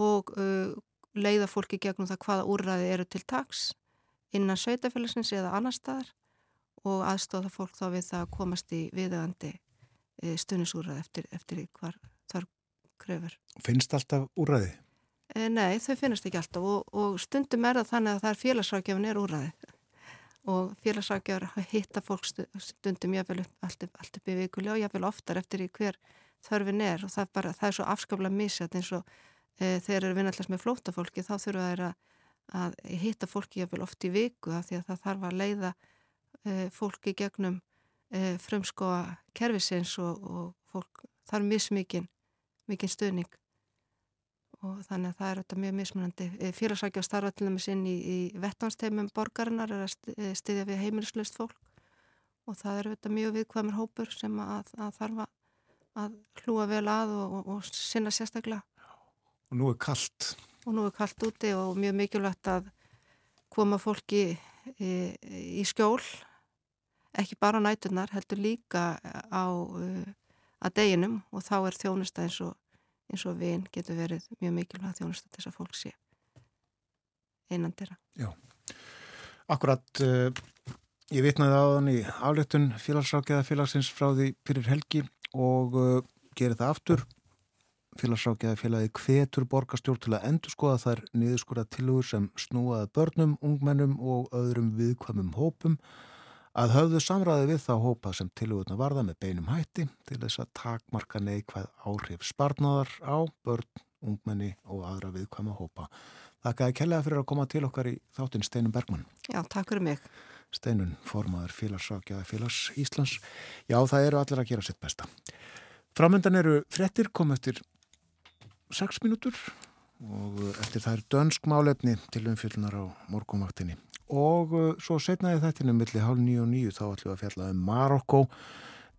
og uh, leiða fólki gegnum það hvaða úrræði eru til taks innan sveitafélagsins eða annar staðar og aðstóða fólk þá við það að komast í viðögandi uh, stunisúrræði eftir, eftir hvar þar krefur. Finnst alltaf úrræði? E, nei, þau finnast ekki alltaf og, og stundum er það þannig að það er félagsrákjafin er úrræði og félagsrækjar hitta fólk stundum jáfnvel allt, upp í vikulega og jáfnvel oftar eftir hver þörfin er og það er, bara, það er svo afskaplega misjætt eins og e, þegar eru vinnallast með flótafólki þá þurfa þeir að, hitta fólki jáfnvel oft í viku af því að það þarf að leiða e, fólki gegnum e, frumskoa kervisins og, og fólk þarf mismikinn mikinn stuðning og þannig að það er þetta mjög mismunandi. Félagsækja starfa til dæmis inn í, í vettánsteimum borgarinnar er að styðja við heimilislaust fólk og það eru þetta mjög viðkvæmur hópur sem að, að þarf að hlúa vel að og, og, og sinna sérstaklega. Og nú er kallt. Og nú er kallt úti og mjög mikilvægt að koma fólki í, í skjól, ekki bara á nætunar, heldur líka á að deginum og þá er þjónusta eins og, eins og vinn getur verið mjög mikilvægt þjónusta til þess að fólk sé einan dyrra. Já, akkurat uh, ég vitnaði á þann í afléttun félagsrákjaða félagsins frá því fyrir helgi og uh, gerir það aftur félagsrákjaða félagi hvetur borgastjórn til að endur skoða þær niðurskora tilugur sem snúaði börnum, ungmennum og öðrum viðkvæmum hópum að höfðu samræði við þá hópa sem tilugurna varða með beinum hætti til þess að takmarka neikvæð áhrif spartnaðar á börn, ungmenni og aðra viðkvæma hópa. Þakkaði kellega fyrir að koma til okkar í þáttinn Steinun Bergmann. Já, takk fyrir mig. Steinun, formaður félagsrákjaði félags Íslands. Já, það eru allir að gera sitt besta. Framöndan eru frettir komið eftir 6 mínútur og eftir það er dönsk málefni til umfylgnar á morgumvaktinni og uh, svo setnaði þetta millir hálf nýju og nýju þá ætlum við að fjalla um Marokko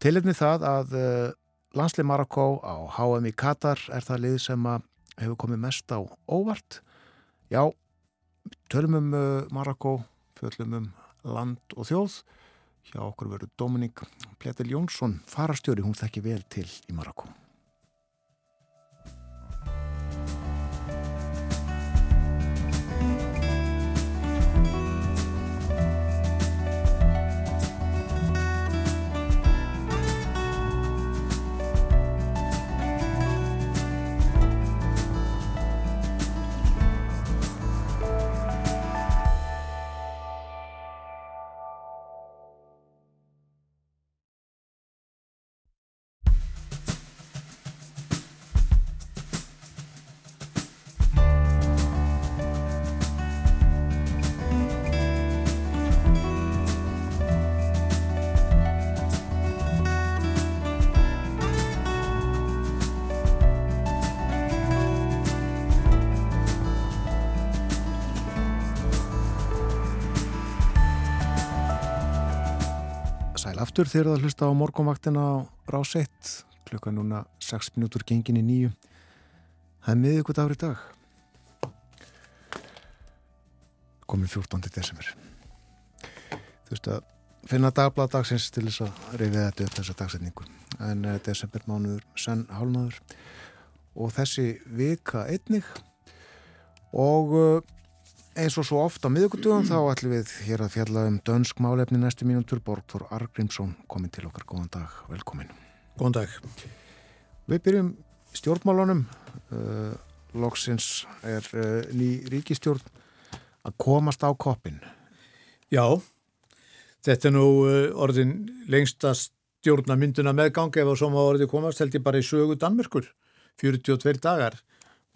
tilitni það að uh, landslið Marokko á HM í Katar er það lið sem hefur komið mest á óvart. Já, tölum um uh, Marokko fjöllum um land og þjóð. Hjá okkur verður Dominík Pletil Jónsson farastjóri, hún þekki vel til í Marokko aftur þegar það hlusta á morgunvaktina á rás 1 klukka núna 6 minútur gengin í nýju það er miðugut ár í dag. Komin 14. desember. Þú veist að finna dagblad dagsins til þess að reyfið þetta upp þessa dagsetningu. En uh, desember mánuður senn hálnaður og þessi vika einnig. Og uh, Eins og svo ofta miðugutugum þá ætlum við hér að fjalla um dönsk málefni næstu mínútur. Borgþór Argrímsson komin til okkar. Góðan dag, velkomin. Góðan dag. Við byrjum stjórnmálunum. Uh, Lóksins er uh, ný ríkistjórn að komast á koppin. Já, þetta er nú uh, orðin lengsta stjórnamynduna meðgang ef á soma orði komast held ég bara í sögu Danmörkur. 42 dagar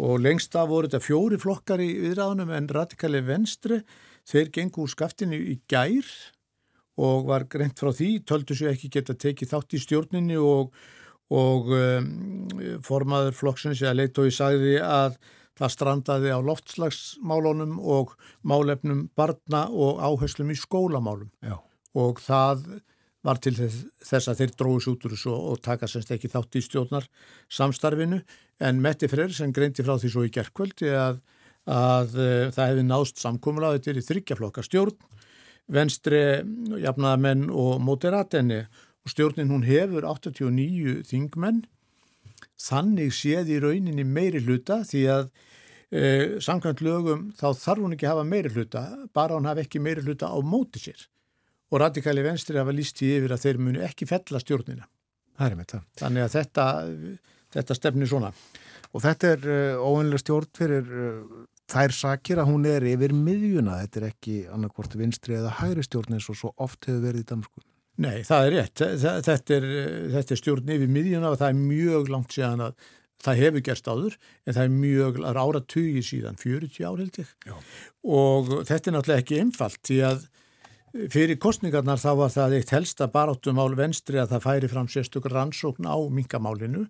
og lengst af voru þetta fjóri flokkar í viðræðunum en radikali venstri þeir gengur úr skaftinu í gær og var greint frá því, töldu sér ekki geta tekið þátt í stjórninni og, og um, formaður flokksins eða leitói sagði að það strandaði á loftslagsmálunum og málefnum barna og áherslum í skólamálum Já. og það var til þess að þeir dróðs út úr þessu og taka semst ekki þátt í stjórnar samstarfinu en Metti Freyr sem greinti frá því svo í gerðkvöldi að, að uh, það hefði nást samkómula þetta er í þryggjaflokka stjórn venstri, jafnaðamenn og moderatenni og stjórnin hún hefur 89 þingmenn þannig séð í rauninni meiri hluta því að uh, samkvæmt lögum þá þarf hún ekki að hafa meiri hluta bara hún hafi ekki meiri hluta á móti sér og radikali venstri hafa líst í yfir að þeir munu ekki fella stjórnina. Það er með það. Þannig að þetta, þetta stefnir svona. Og þetta er uh, óvinnilega stjórn fyrir uh, þær sakir að hún er yfir miðjuna. Þetta er ekki annarkvort vinstri eða hægri stjórn eins og svo oft hefur verið í Damersku. Nei, það er rétt. Þetta er, þetta er stjórn yfir miðjuna og það er mjög langt síðan að það hefur gerst áður en það er mjög ára tugi síðan, 40 ár held ég. Já. Og þetta er náttúrulega ekki einfalt því að fyrir kostningarnar þá var það eitt helsta baráttumál venstri að það færi fram sérstökur rannsókn á mingamálinu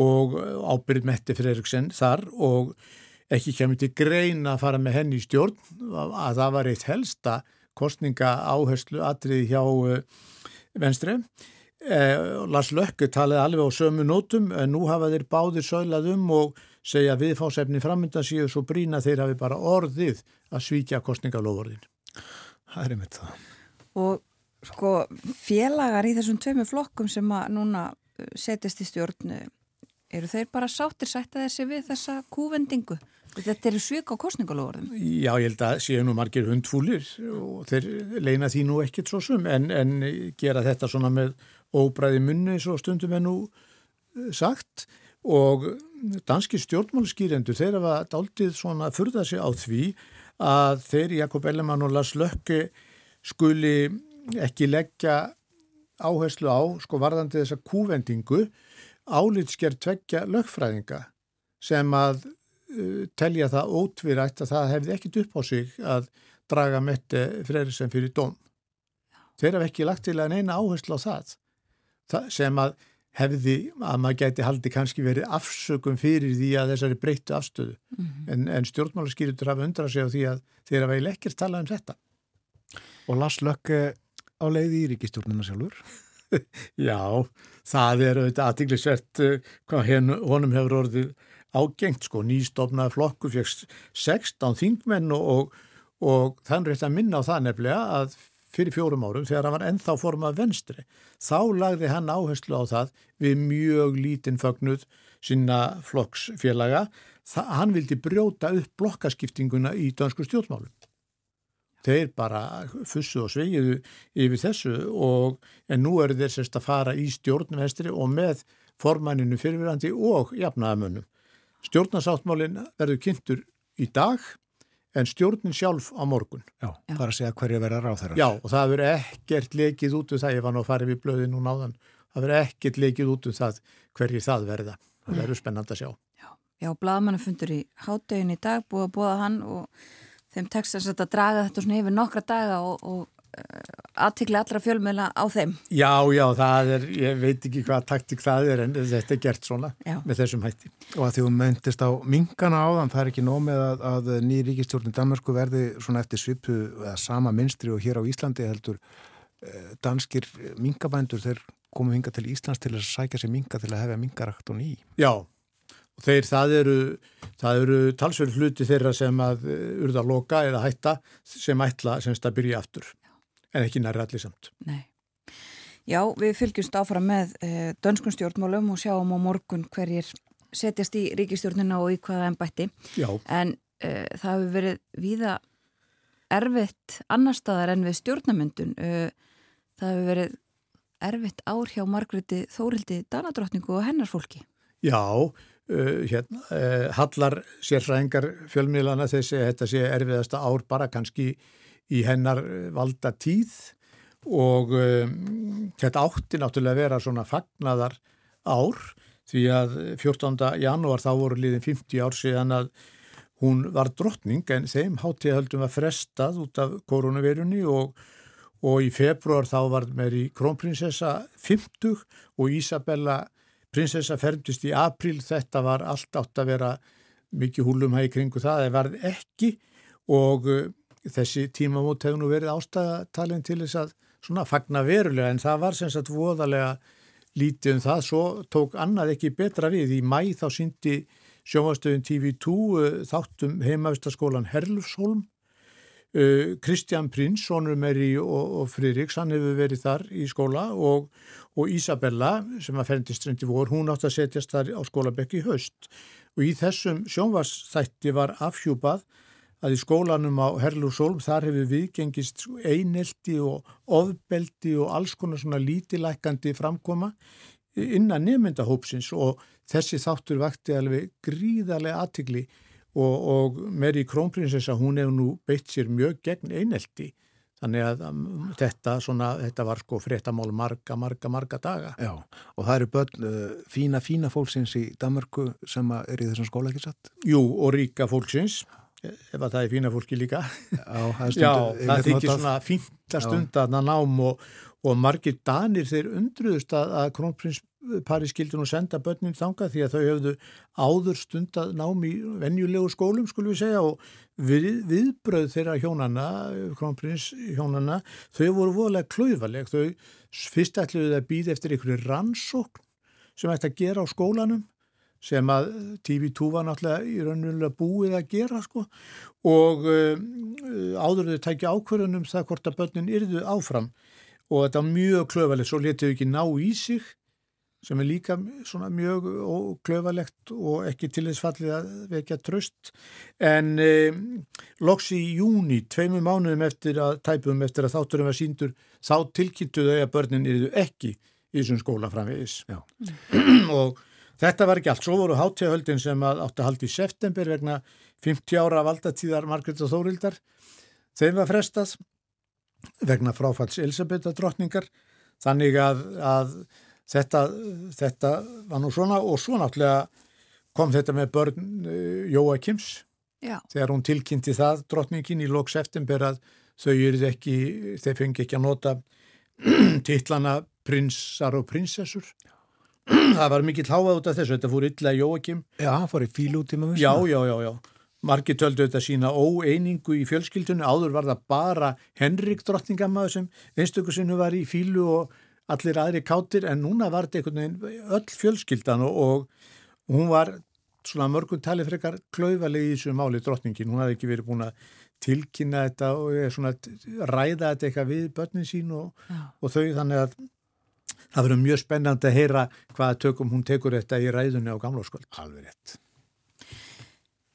og ábyrð Metti Freiriksen þar og ekki kemur til grein að fara með henni í stjórn að það var eitt helsta kostninga áherslu atrið hjá eh, venstri. Eh, Lars Lökke talaði alveg á sömu nótum en nú hafa þeir báðir söglað um og segja viðfásefni framönda síðu svo brína þeir hafi bara orðið að svíkja kostningalofurðin. Það er einmitt það. Og sko félagar í þessum tveimu flokkum sem að núna eh, setjast í stjórnu eru þeir bara sáttir sætta þessi við þessa kúvendingu? Þetta eru svik á kostningalóðum. Já, ég held að séu nú margir hundfúlir og þeir leina því nú ekkit svo sum en, en gera þetta svona með óbræði munni svo stundum en nú eh, sagt og danski stjórnmálskýrendur þeir hafa daldið svona að furða sig á því að þeir Jakob Ellemann og Lars Lökke skuli ekki leggja áherslu á sko varðandi þessa kúvendingu álitsker tveggja lögfræðinga sem að uh, telja það ótvirætt að það hefði ekkit upp á sig að draga metti freyri sem fyrir dóm. Þeir hafa ekki lagt til að neina áherslu á það, það sem að hefði að maður gæti haldi kannski verið afsökum fyrir því að þessari breyttu afstöðu mm -hmm. en, en stjórnmálaskýrutur hafa undrað sig á því að þeir hafa eiginlega ekkert talað um þetta. Og Lars Lökke á leiði í ríkistjórnuna sjálfur? Já, það er auðvitað aðtinglisvert uh, hvað honum hefur orðið ágengt sko, nýstofnaði flokku fjöxt 16 þingmenn og, og, þannig rétt að minna á það nefnilega að fyrir fjórum árum þegar hann var ennþá formað venstri þá lagði hann áherslu á það við mjög lítinn fögnuð sína flokksfélaga. Það, hann vildi brjóta upp blokkaskiptinguna í dönsku stjórnmálum þeir bara fussu og sveigiðu yfir þessu og en nú eru þeir sérst að fara í stjórnvestri og með formanninu fyrirverandi og jafnaðamönnum Stjórnarsáttmálinn verður kynntur í dag en stjórnin sjálf á morgun. Já, Já. það er að segja hverju verður á þeirra. Já, og það verður ekkert lekið út úr það, ég var nú að fara við blöðin og náðan, það verður ekkert lekið út úr það hverju það verða. Það verður spennand að sjá. Já, Já blaðmannu fundur í háttegin í dag, búið að búa hann og þeim tekst að draga þetta svona yfir nokkra daga og, og Eh, aðtikli allra fjölmjöla á þeim Já, já, það er, ég veit ekki hvað taktik það er en þetta er gert svona já. með þessum hætti. Og að því þú myndist á mingana áðan, það er ekki nómið að, að ný ríkistjórnum Danmarku verði svona eftir svipu eða sama minstri og hér á Íslandi heldur eh, danskir mingabændur þeir komu hinga til Íslands til að sækja sér minga til að hefja mingarakt og ný. Já, og þeir, það eru, eru talsverð hluti þeirra sem að eh, urða loka eða hætta sem ætla semst að byrja aftur en ekki næri allir samt. Nei. Já, við fylgjumst áfram með uh, dönskun stjórnmálum og sjáum á morgun hverjir setjast í ríkistjórnina og í hvaða ennbætti. Já. En uh, það hefur verið víða erfitt annar staðar en við stjórnamyndun. Uh, það hefur verið erfitt ár hjá Margreði Þórildi Danadrottningu og hennar fólki. Já, hérna, hallar sérfræðingar fjölmiðlana þessi að þetta sé erfiðasta ár bara kannski í hennar eh, valda tíð og um, þetta átti náttúrulega að vera svona fagnadar ár því að 14. janúar þá voru liðin 50 ár síðan að hún var drottning en þeim hátíðahöldum var frestað út af koronavirunni og, og í februar þá var meðri krónprinsessa 50 og Isabella prinsessa ferndist í april þetta var allt átt að vera mikið húlumhægi kringu það, það var ekki og þessi tímamót hefur nú verið ástæðatalinn til þess að svona fagna verulega en það var sem sagt voðalega lítið um það, svo tók annað ekki betra við. Í mæ þá síndi sjónvastöðun TV2 uh, þáttum heimavistaskólan Herlufsholm uh, Kristján Prins, sonur Meri og, og Friðriks, hann hefur verið þar í skóla og, og Isabella sem að ferndist reyndi vor, hún átt að setjast þar á skólabekki í haust. Og í þessum sjónvastætti var afhjúpað að í skólanum á Herlúsólm þar hefur viðgengist einelti og ofbeldi og alls konar svona lítilækandi framkoma innan nefndahópsins og þessi þáttur vakti alveg gríðarlega aðtigli og, og Mary Krónprinsessa hún hefur nú beitt sér mjög gegn einelti Þannig að um, þetta, svona, þetta var sko fréttamál marga, marga, marga daga. Já, og það eru börn uh, fína, fína fólksins í Danmarku sem er í þessum skóla ekki satt? Jú, og ríka fólksins, ef að það er fína fólki líka. Já, það, Já, það þykir svona fínt að stunda að nám og, og margir danir þeir undruðust að, að krónprinspari skildi nú senda börnin þanga því að þau hefðu áður stundað nám í venjulegu skólum, skulum við segja, og við, viðbröð þeirra hjónana, krónprins hjónana, þau voru voðalega klöðvaleg. Þau fyrst ætluðu að býða eftir einhverju rannsókn sem ætti að gera á skólanum sem að TV2 var náttúrulega í raunulega búið að gera sko. Og um, áður þau tækja ákvörðunum það hvort að börnin yrðu áfram. Og þetta var mjög klöfalegt, svo letið ekki ná í sig sem er líka mjög klöfalegt og ekki til þess fallið að vekja tröst en um, loks í júni, tveimu mánuðum eftir að tæpum eftir að þátturum var síndur þá tilkynntuðu þau að börnin yrðu ekki í þessum skóla framvegis. Og þetta var ekki allt, svo voru hátíðahöldin sem átti að haldi í september vegna 50 ára valdatíðar Margret og Þórildar þeim var frestað vegna fráfalls Elisabetta drottningar. Þannig að, að þetta, þetta var nú svona og svo náttúrulega kom þetta með börn uh, Jóa Kims Já. þegar hún tilkynnti það drottningin í loks eftir að þau eru ekki, þeir fengi ekki að nota titlana prinsar og prinsessur það var mikill háað út af þessu, þetta fór illa Jóakim. Já, hann fór í fíl út í maður Já, já, já, já. Marki töldu þetta sína óeiningu í fjölskyldunni, áður var það bara Henrik drottningamæður sem einstöku sinu var í fílu og allir aðri kátir en núna var þetta einhvern veginn öll fjölskyldan og, og hún var svona mörgum tali frekar klauvalegi í þessu máli drottningin, hún hafði ekki verið búin að tilkynna þetta og svona ræða þetta eitthvað við börnin sín og, og þau þannig að það verður mjög spennandi að heyra hvaða tökum hún tekur þetta í ræðunni á gamláskvöld. Alveg rétt.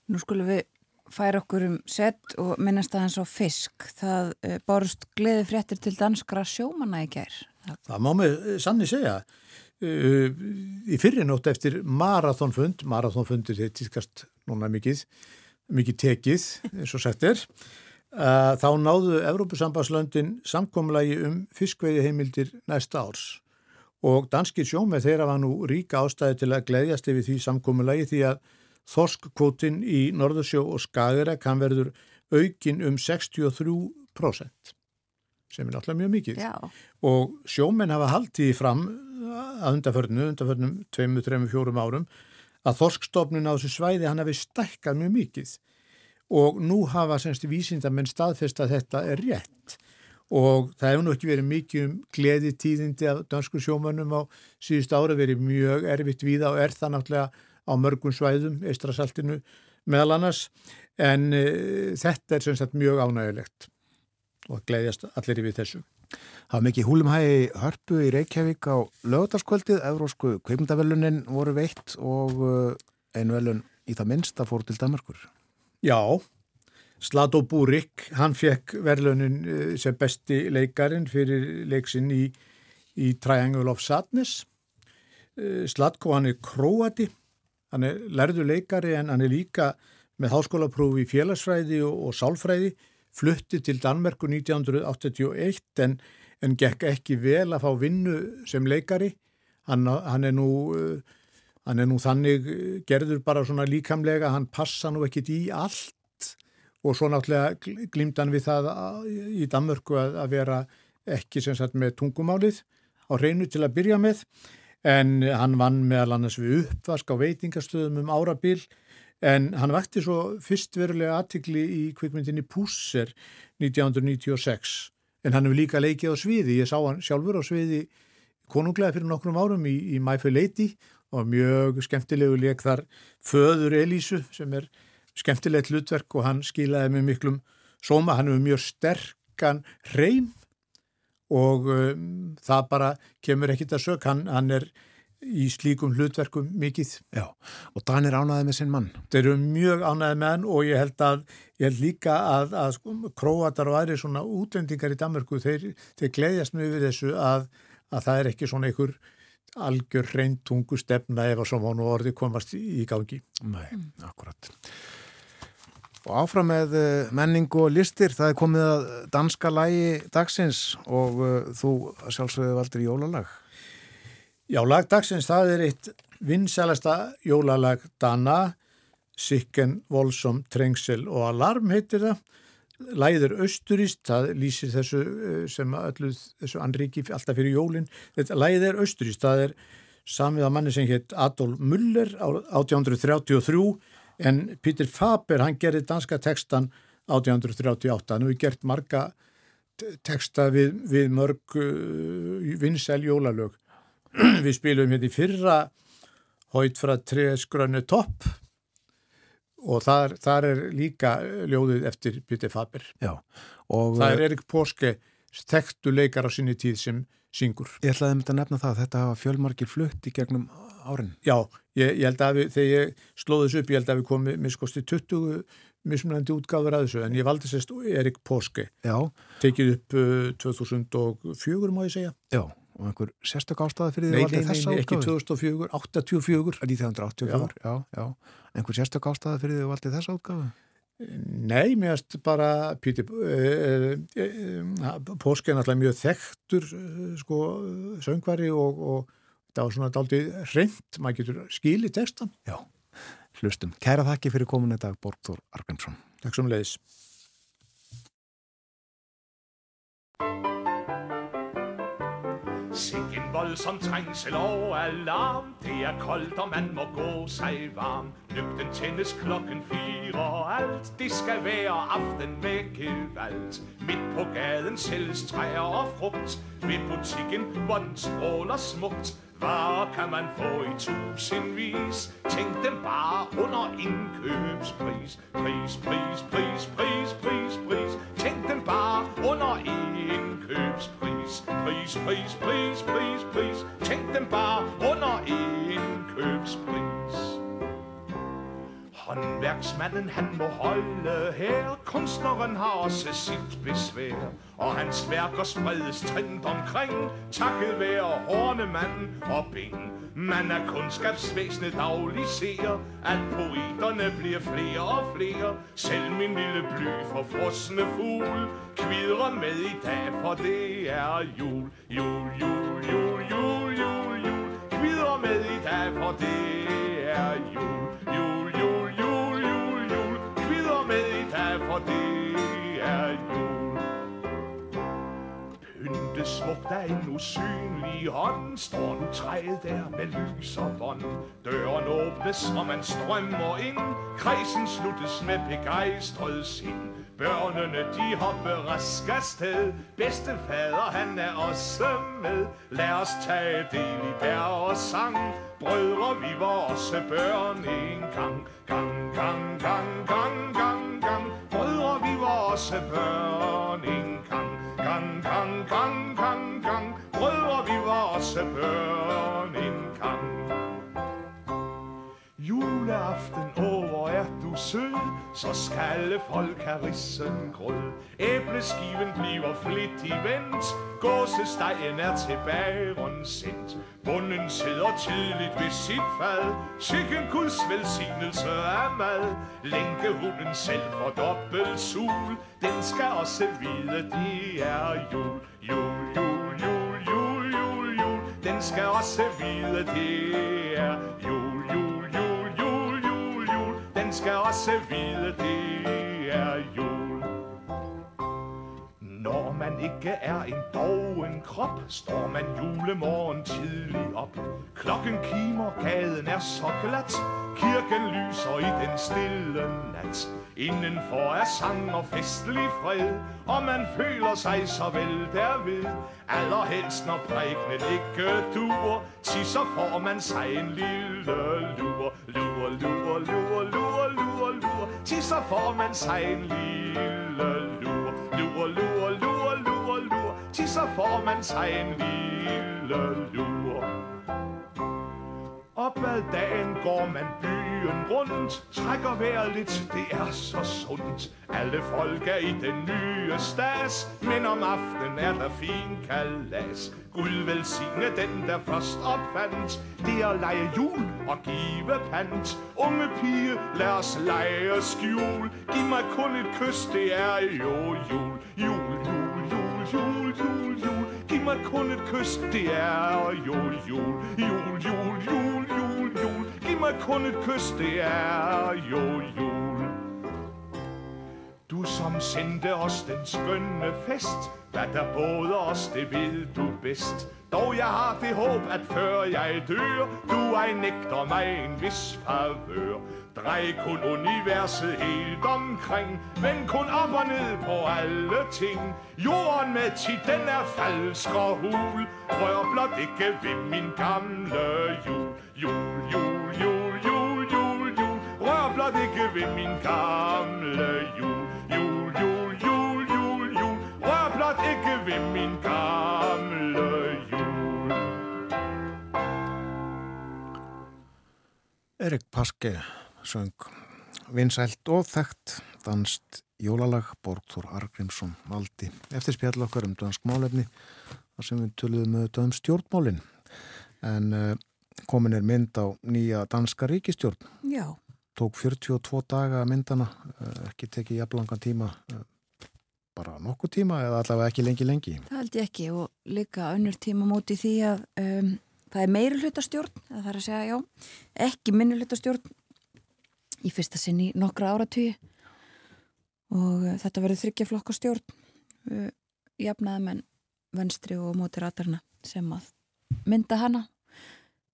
Nú skulum við færa okkur um sett og minnast aðeins á fisk. Það uh, bárust gleði fréttir til danskra sjómanna í gær. Það, það má með sanni segja. Uh, í fyrirnótt eftir marathónfund, marathónfundir er tískast núna mikið, mikið tekið eins og sagt er, uh, þá náðu Evrópusambandslöndin samkomlagi um fiskveiði heimildir næsta árs og danskir sjómið þeirra var nú ríka ástæði til að gleyðjast yfir því samkomulagi því að þorskkvotin í Norðursjó og Skagerek hann verður aukin um 63% sem er náttúrulega mjög mikið. Já. og sjómenn hafa haldið fram að undarförnu, undarförnum 2-3-4 árum að þorskstofnun á þessu svæði hann hafi stækkað mjög mikið. Og nú hafa semst vísindamenn staðfest að þetta er rétt og það hefur nú ekki verið mikið um gleði tíðindi af dansku sjómönnum á síðust ára verið mjög erfitt víða og er það náttúrulega á mörgum svæðum, eistrasaltinu meðal annars, en e, þetta er sem sagt mjög ánægilegt og gleðjast allir yfir þessu. Það var mikið húlumhægi hörpu í Reykjavík á lögutaskvöldið, Evrósku kveimdavelunin voru veitt og einu velun í það minnst að fóru til Danmarkur. Já, Slató Búrik, hann fekk verðlunin sem besti leikarin fyrir leiksinn í, í Triangle of Sadness. Slatko hann er króati, hann er lærðu leikari en hann er líka með háskólaprófi í félagsfræði og, og sálfræði, flutti til Danmerku 1981 en, en gekk ekki vel að fá vinnu sem leikari. Hann, hann, er nú, hann er nú þannig gerður bara svona líkamlega, hann passa nú ekkit í allt og svo náttúrulega glýmdan við það í Danmörku að, að vera ekki sem sagt með tungumálið á hreinu til að byrja með. En hann vann meðal annars við uppvask á veitingastöðum um árabil. En hann vakti svo fyrst verulega aðtikli í kvikmyndinni Pusser 1996 en hann hefur líka leikið á sviði, ég sá hann sjálfur á sviði konunglega fyrir nokkrum árum í, í My Fair Lady og mjög skemmtilegu leik þar. Föður Elísu sem er skemmtilegt hlutverk og hann skilaði með miklum sóma, hann hefur mjög sterkan hreim og um, það bara kemur ekkit að sök, hann, hann er í slíkum hlutverkum mikið. Já, og Danir ánaði með sinn mann. Þeir eru mjög ánaði með hann og ég held, að, ég held líka að, að sko, króatar og aðri svona útlendingar í Danmarku, þeir, þeir gleyðjast mjög við þessu að, að það er ekki svona einhver algjör reyntungu stefna ef að svona orði komast í gangi. Nei, akkurat. Og áfram með uh, menning og listir, það er komið að danska lægi dagsins og uh, þú sjálfsögðu valdur jólalag. Já, lag dagsins, það er eitt vinsælasta jólalag Dana, Sikken, Volsom, Trengsel og Alarm heitir það. Læðir austurist, það lýsir þessu sem öllu þessu anriki alltaf fyrir jólinn. Þetta læðir austurist, það er samið að manni sem hétt Adolf Müller á 1833 en Pítur Faber hann gerði danska tekstan 1838. Hann hefur gert marga teksta við, við mörg uh, vinsæl jólalög. við spilum hérna í fyrra hóit frá Tresgrönu topp og þar, þar er líka ljóðið eftir Pítur Faber. Já. Það er Erik Porske tekstu leikar á sinni tíð sem syngur. Ég ætlaði að nefna það að þetta hafa fjölmarkir flutt í gegnum árin. Já, ég, ég held að við, þegar ég slóði þessu upp, ég held að við komum miskosti 20 mismunandi útgáður að þessu, en ég valdi sérst Erik Póske. Tekið upp uh, 2004, má ég segja. Já, og einhver sérstök ástæða fyrir því að valdi þessa útgáður? Nei, ekki 2004, 84. 1984, já, já. já. Einhver sérstök ástæða fyrir því að valdi þessa útgáður? Nei, mér erst bara Píti eh, eh, eh, Póski er náttúrulega mjög þekktur sko söngvari og, og það var svona daldið hreint, maður getur skilið textan. Já, hlustum. Kæra þakki fyrir kominu dag, Borgþór Argrímsson. Takk som leiðis. Sikke en voldsom trængsel og alarm Det er koldt, og man må gå sig varm Lygten tændes klokken fire og alt Det skal være aften med gevalt Midt på gaden sælges træer og frugt Ved butikken, hvor den stråler smukt Varer kan man få i tusindvis? Tænk dem bare under indkøbspris. Pris, pris, pris, pris, pris, pris. Tænk dem bare under indkøbspris. Pris, pris, pris, pris, pris. Tænk dem bare under indkøbspris. Håndværksmanden han må holde her. Kunstneren har også sit besvær Og hans værker spredes trindt omkring. Takket være hornemanden og ben. Man er kunskabsvæsenet daglig ser At poeterne bliver flere og flere. Selv min lille bly for frosne fugl Kvidrer med i dag, for det er jul Jul, jul, jul, jul, jul, jul. Kvidrer med i dag, for det er Jul, for det er jul. Pynte smukt af en usynlig hånd Står træet der med lys og bånd. Døren åbnes, og man strømmer ind. Kredsen sluttes med begejstret sind. Børnene de hopper rask afsted Bedstefader han er også med. Lad os tage del i deres sang. Brødre vi var også børn en gang. Gang, gang, gang, gang, gang, gang. Brødre vi var også børn en gang. Gang, gang, gang, gang, gang. Brødre vi var også børn en gang. Juleaften, åh, hvor er du sød, så skal alle folk have rissen grød. Æbleskiven bliver flittig vendt, gåsestegen er tilbage sendt. Bunden sidder tidligt ved sit fad, sikken guds velsignelse af mad. Lænkehunden selv får dobbelt sul, den skal også vide, det er jul. Jul, jul, jul, jul, jul, jul, den skal også vide, det er jul, jul, skal også vide, det er jul. Når man ikke er en doven krop, står man julemorgen tidlig op. Klokken kimer, gaden er så glat, kirken lyser i den stille nat. Indenfor er sang og festlig fred, og man føler sig så vel derved. Allerhelst når præknet ikke duer, til så får man sig en lille lur. Lur, lur, lur, lur, lur, lur, til så får man sig en lille lur. Lur, lur, lur, lur, lur, til så får man sig en lille lur. Opad dagen går man byen rundt Trækker vejret lidt, det er så sundt. Alle folk er i den nye stas. Men om aftenen er der fin kalas. Gud velsigne den, der først opfandt. Det at lege jul og give pant. Unge pige, lad os lege skjul. Giv mig kun et kys, det er jo jul. Jul, jul, jul, jul, jul, jul. Giv mig kun et kys, det er jo jul Jul, jul, jul, jul, jul Giv mig kun et kys, det er jo jul du som sendte os den skønne fest Hvad der både os, det ved du bedst. Dog jeg har det håb, at før jeg dør Du ej nægter mig en vis favør. Drej kun universet helt omkring Men kun op og ned på alle ting. Jorden med tit, den er falsk og hul. Rør blot ikke ved min gamle jul. Jul, jul, jul, jul, jul, jul. Rør blot ikke ved min gamle jul. Jul, jul, jul, jul, jul. Rør blot ikke ved min gamle jul. Erik Paske söng vinsælt og þekkt danst jólalag Borgþór Argrímsson valdi eftir spjall okkar um dansk málefni þar sem við töluðum með um stjórnmálin. En uh, komin er mynd á nýja danska ríkistjórn Já, tók 42 daga myndana uh, ekki tekið jafnlangan tíma uh, bara nokkuð tíma eða allavega ekki lengi lengi? Það held ég ekki og líka önnur tíma móti því að um, það er meiri hlutastjórn, það þarf að segja já, ekki minni hlutastjórn í fyrsta sinni nokkra áratugji og uh, þetta verður þryggja flokka stjórn uh, jafnaði menn venstri og móti ratarna sem að mynda hana.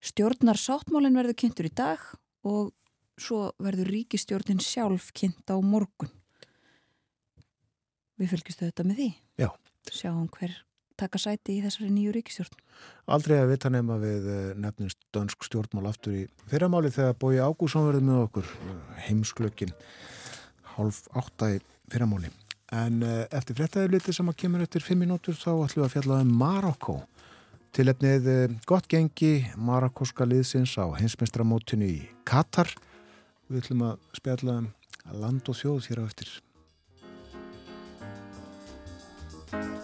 Stjórnar sáttmálinn verður kynntur í dag og svo verður ríkistjórnin sjálf kynnt á morgun. Við fylgjustu þetta með því. Já. sjáum hver taka sæti í þessari nýju ríkistjórn Aldrei að vita nema við eh, nefnumst dönsk stjórnmál aftur í fyrramáli þegar Bói Ágússon verði með okkur eh, heimsklökin hálf átta í fyrramáli. En eh, eftir fréttaðið litið sem að kemur eftir fimm minútur þá ætlum við að fjalla um Marokko. Tilefnið eh, gott gengi Marokkoska liðsins á heimsmeistramótinu í Katar. Við ætlum að spjalla um land og þjóð hér á eftir. Sæl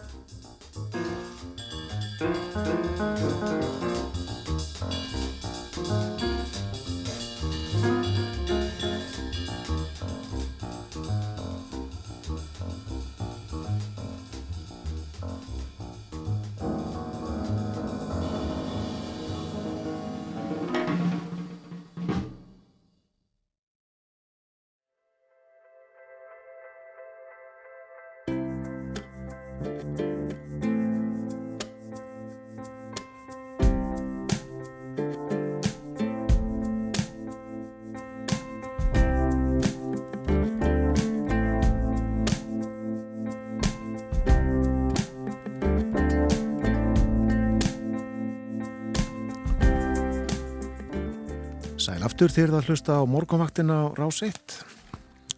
aftur þegar það hlusta á morgunvaktina á rás 1.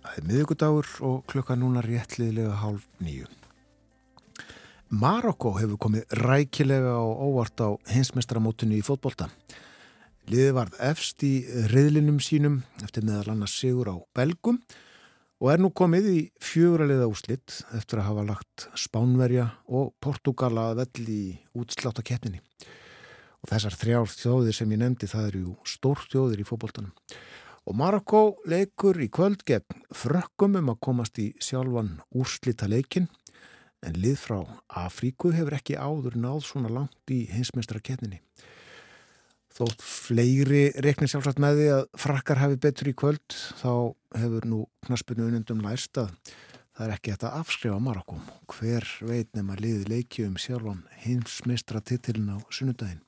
Það er miðugudagur og klukka núna réttliðlega hálf nýju. Marokko hefur komið rækilega og óvart á hinsmestramótinu í fótbolta. Liðið varð efst í riðlinum sínum eftir meðal annars sigur á Belgum og er nú komið í fjöguraliða úslitt eftir að hafa lagt Spánverja og Portugala að vell í útslátt á keppninni. Og þessar þrjár þjóðir sem ég nefndi það eru stór þjóðir í fótboltanum. Og Marokko leikur í kvöld gegn frökkum um að komast í sjálfan úrslita leikin en lið frá Afríku hefur ekki áður náð svona langt í hinsmestra ketninni. Þótt fleiri reiknir sjálfsagt með því að frakkar hafi betur í kvöld þá hefur nú knaspinu unundum læst að það er ekki þetta afskrifa Marokko. Hver veit nema liði leiki um sjálfan hinsmestra titilin á sunnudaginn.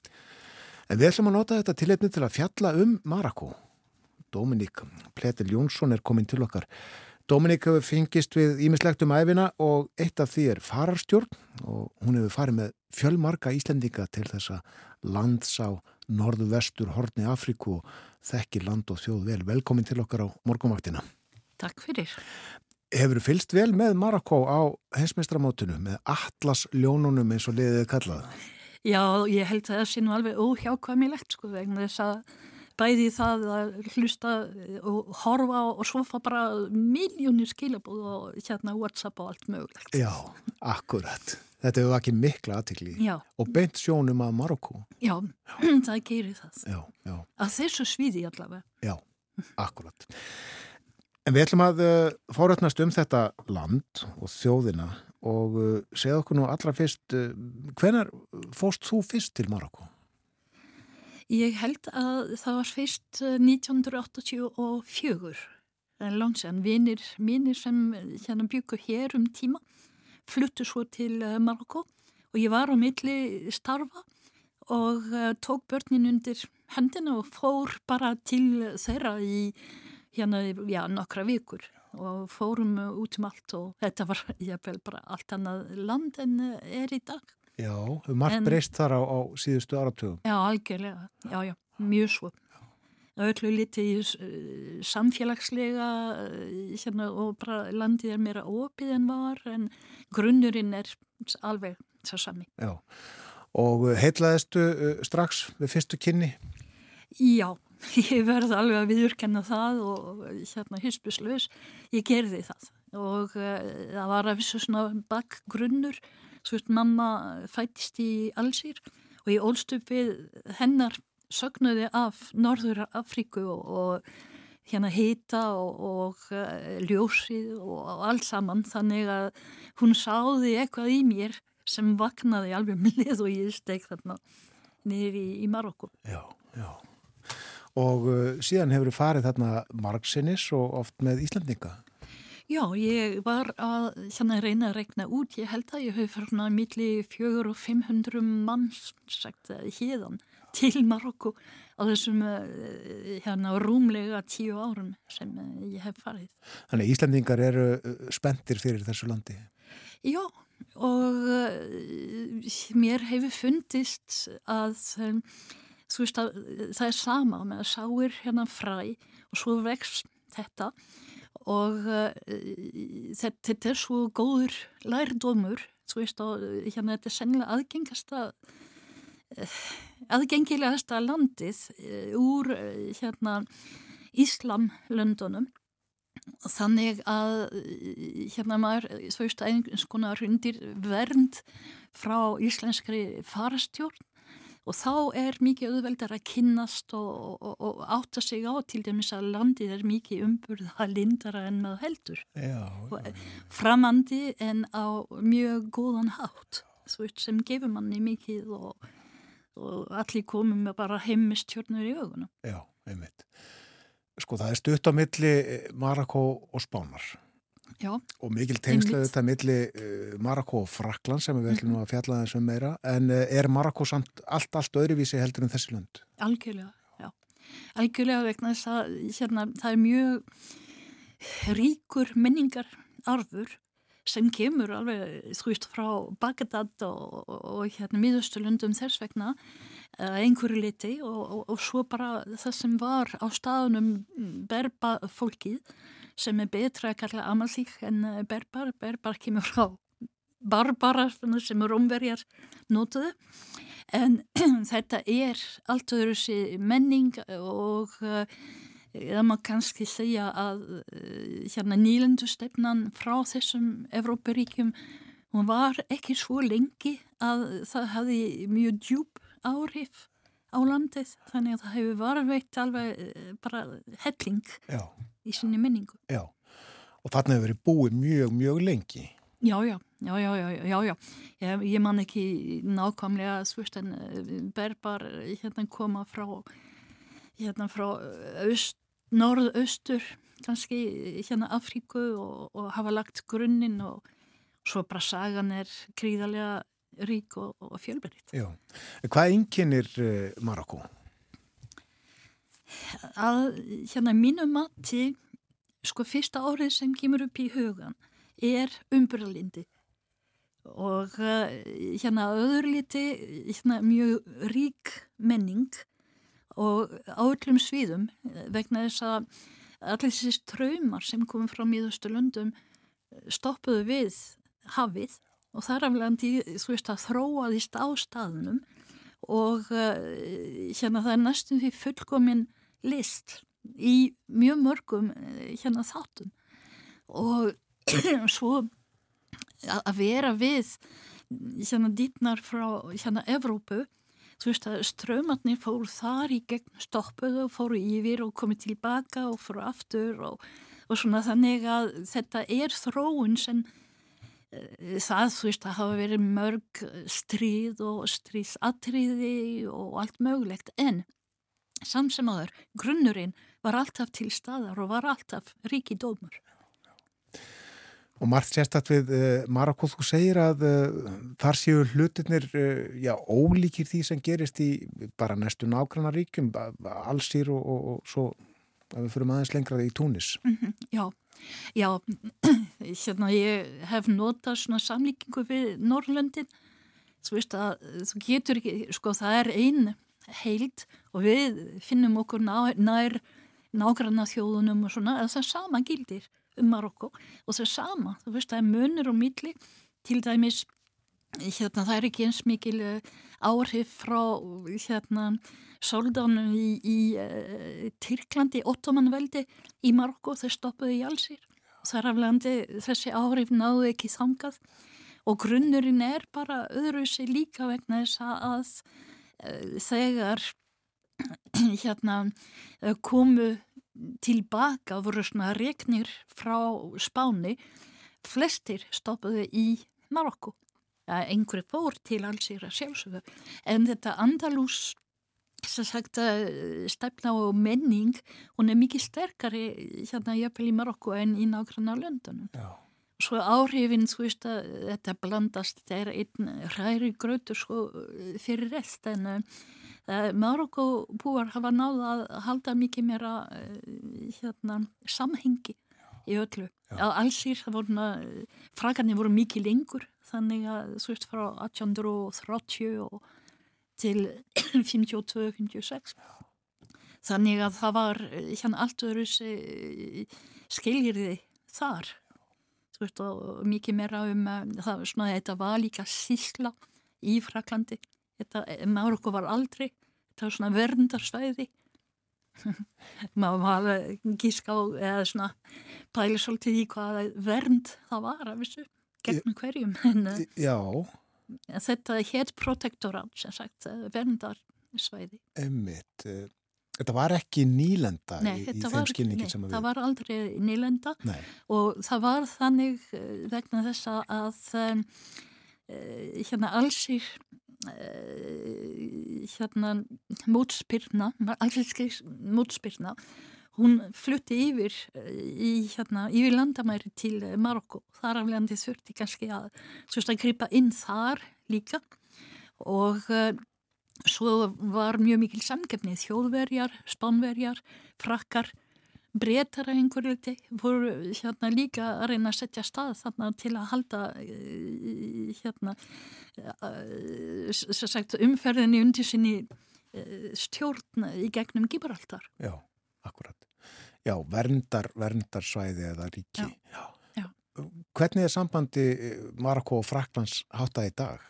En við ætlum að nota þetta tilhefni til að fjalla um Marokko. Dominík Pletil Jónsson er komin til okkar. Dominík hefur fengist við ímislegt um æfina og eitt af því er fararstjórn og hún hefur farið með fjölmarka Íslendinga til þessa lands á norðu vestur horni Afríku og þekkir land og þjóð vel. Velkomin til okkar á morgunvaktina. Takk fyrir. Hefur þú fylst vel með Marokko á heimsmeistramótinu með Atlas ljónunum eins og liðið kallað? Já, ég held að það sé nú alveg óhjákvæmilegt sko vegna þess að bæði það að hlusta og horfa og svo fá bara miljónir skilabóð og hérna Whatsapp og allt mögulegt. Já, akkurat. Þetta hefur ekki mikla aðtikli Já, og beint sjónum að Marokko. já, það gerir það. Já, já, Að þessu sviði allavega. já, akkurat. En við ætlum að uh, fóröfnast um þetta land og þjóðina og uh, segja okkur nú allra fyrst, uh, hvenar fóst þú fyrst til Marokko? Ég held að það var fyrst eh, 1984 en lónsan vinir mínir sem eh, hérna byggu hér um tíma fluttu svo til eh, Marokko og ég var á milli starfa og tók börnin undir hendina og fór bara til þeirra í hérna, já, nokkra vikur og fórum út um allt og þetta var, vel bara allt annað land en uh, er í dag. Já, hefur margt breyst þar á, á síðustu áratugum. Já, algjörlega, já, já, mjög svo. Það öllu liti í uh, samfélagslega uh, hérna, og bara landið er meira opið en var en grunnurinn er alveg svo sami. Já, og heitlaðistu strax við fyrstu kynni? Já, ég verði alveg að viðurkenna það og hérna hispuslaus, ég gerði það og uh, það var að vissu svona bakgrunnur, svo veist mamma fættist í Alsýr og ég ólst upp við hennar sögnuði af Norður Afríku og, og hérna hita og, og uh, ljósið og, og allt saman þannig að hún sáði eitthvað í mér sem vaknaði alveg með og ég steg þarna niður í, í Marokko. Já, já. Og uh, síðan hefur farið þarna margsinnis og oft með Íslandinga. Já, ég var að hérna, reyna að regna út. Ég held að ég hef fyrir milli fjögur og 500 manns sagt það hérðan til Marokko á þessum eh, hérna rúmlega tíu árum sem eh, ég hef farið. Þannig Íslandingar eru uh, spenntir fyrir þessu landi. Já, og mér hefur fundist að þú veist að það er sama með að sáir hérna fræ og svo vex þetta og uh, þetta, er svo góður lærdómur, þú veist að hérna þetta er sennilega aðgengasta uh, aðgengilegasta landið úr hérna Íslamlöndunum. Þannig að eh, hérna maður, þú veist, einhvers konar undir vernd frá íslenskri farastjórn og þá er mikið auðveldar að kynnast og, og, og átta sig á til dæmis að landið er mikið umburða lindara en maður heldur. Já, og framandi en á mjög góðan hátt. Sem gefur manni mikið og, og allir komum bara heimistjórnur í augunum. Já, einmitt. Sko það er stutt á milli eh, Marokko og Spánar Já, og mikil Einmitt. þetta milli uh, Marokko og Frakland sem við ætlum nú að fjalla þessum meira en uh, er Marokko samt allt, allt öðruvísi heldur en þessi lönd? Algjörlega, já. Algjörlega vegna þess að hérna, það er mjög ríkur minningar arfur sem kemur alveg, veist, frá Bagdad og, og, og hérna miðausturlundum þess vegna að einhverju liti og, og, og svo bara það sem var á staðunum berba fólkið sem er betra að kalla amalík en eh, berbar, berbar kemur frá barbara sem rómverjar notuðu. En þetta er allt öðru sér menning og uh, það má kannski segja að uh, hérna nýlendustefnan frá þessum Evrópuríkjum hún var ekki svo lengi að það hafi mjög djúb áhrif á landið þannig að það hefur varveitt alveg uh, bara helling Já, í sinni menningu. já. Og þarna hefur verið búið mjög, mjög lengi. Já, já, já, já, já, já. Ég, ég man ekki nákvæmlega svist en eh, berbar hérna koma frá hérna frá öst, norðaustur kannski hérna Afríku og, og hafa lagt grunninn og svo bara sagan er gríðarlega rík og, og fjölberitt. Hvað einkennir uh, Marokko? Að hérna mínu mati sko fyrsta árið sem kemur upp í hugan er umburðalindi og uh, hérna öðru liti hérna, mjög rík menning og á öllum sviðum eh, vegna þess að allir þessi ströymar sem komum frá miðausturlöndum stoppuðu við hafið og þar af landi þú veist að þróaðist á staðunum og uh, hérna það er næstum því fullkomin list í mjög mörgum eh, hérna þáttum. Og svo að vera við hérna dýtnar frá hérna Evrópu þú veist að strömatni fóru þar í gegn stoppuðu fóru yfir og komið tilbaka og fóru aftur og, og svona þannig að þetta er þróun sem það þú veist að hafa verið mörg stríð og stríðsatriði og allt mögulegt. En samt sem aður grunnurinn var alltaf til staðar og var alltaf ríkidómur Og margt sérstatt við uh, Marokko, þú segir að uh, þar séu hlutirnir uh, já, ólíkir því sem gerist í bara næstu nágrannar ríkjum, allsýr og, og, og svo að við fyrir aðeins lengra í Túnis. Mm -hmm, já, já, hérna ég hef notað svona samlíkingu við Norrlöndin, þú veist að þú getur ekki, sko það er einn heild og við finnum okkur nær, nær nágrannar þjóðunum og svona, það er sama gildir um Marokko og það er sama, þú veist það er munur og milli til dæmis hérna það er ekki eins mikil uh, áhrif frá hérna soldanum í, í uh, Tyrklandi, Ottomanveldi í Marokko, þau stoppuði í allsýr þar af landi þessi áhrif náðu ekki þangað. Og grunnurinn er bara öðru sér líka vegna þess að uh, þegar hérna komu tilbaka voru svona reknir frá Spáni flestir stoppuðu í Marokko einhverju fór til allsýra sjálfsögðu en þetta Andalús stefna og menning hún er mikið sterkari hérna jöfnvel í Marokko en í nákvæmna löndunum Já. svo áhrifin þú veist þetta blandast þetta er einn hræri grötu sko fyrir rest en Eh, Marokko búar hafa náða að halda mikið meira eh, hérna, samhengi í öllu. Já. Allsýr, fragarnir voru mikið lengur þannig að þú veist frá 1830 og til 52-56 þannig að það var hérna allt öðru skiljirði þar. Þú veist og mikið meira um það, svona, þetta var líka sísla í Fraklandi Marokko var aldrei það var svona verndarsvæði. Maður var gíska á eða svona pæli svolítið í hvaða vernd það var af þessu gegnum hverjum en, Já. Þetta hétt protektorat sem sagt verndarsvæði. Emmitt Þetta var ekki nýlenda nei, í, í þeim skilningin sem að við... Nei, það var aldrei nýlenda nei. og það var þannig vegna þess að um, hérna allsir Eh, hérna mótspyrna, alveg mótspyrna hún flutti yfir eh, í, hérna, yfir landamæri til Marokko. Þar af landi þurfti kannski að, að gripa inn þar líka. Og uh, svo var mjög mikil samgefni þjóðverjar, spánverjar, frakkar breytar að einhverju liti voru hérna líka að reyna að setja stað þarna til að halda eh, hérna eh, sagt, umferðinni undir sinni eh, stjórn í gegnum Gibraltar. Já, akkurat. Já, verndar, verndarsvæði eða ríki. Já, já. Hvernig er sambandi Marokko og Fraklands háttað í dag?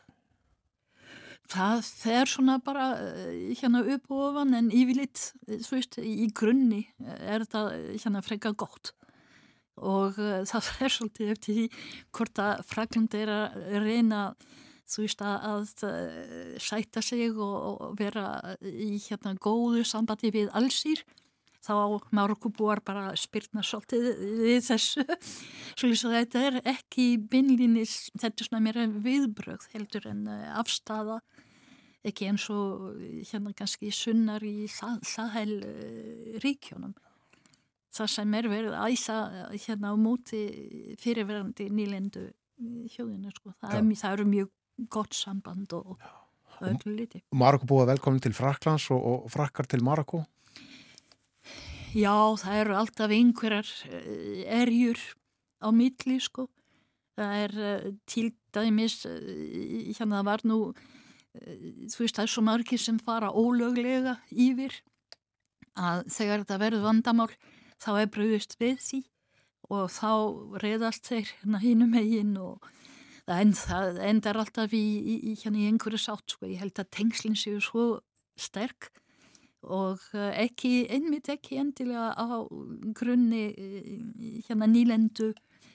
það fer svona bara eh, hérna upp og ofan en yfirleitt, eh, þú veist, í grunni er það hérna freka gott og það fer svolítið eftir því hvort að Frakland er að reyna þú veist að, að sætta sig og, og vera í hérna góðu sambandi við allsýr þá Marokubúar bara spyrna svolítið við þessu svo þetta er ekki bynlinis, þetta er svona mér viðbröð heldur en afstafa ekki eins og hérna kannski sunnar í Sahel uh, ríkjónum. Það sem er verið að æsa hérna á móti fyrirverandi nýlendu hjóðinu sko. Það, er, það eru mjög gott samband og öllu liti. Marokko búið velkomin til Fraklands og, og frakkar til Marokko? Já, það eru alltaf einhverjar erjur á milli sko. Það er til dæmis, hérna það var nú Eh, þú veist það er svo margir sem fara ólöglega yfir að þegar þetta verður vandamál þá er bröðist við því og þá reyðast þeir hérna hínum eigin og það, það endar alltaf í, í, í, hérna í einhverju sátt sko. ég held að tengslinn séu svo sterk og ekki, einmitt ekki endilega á grunni hérna nýlendu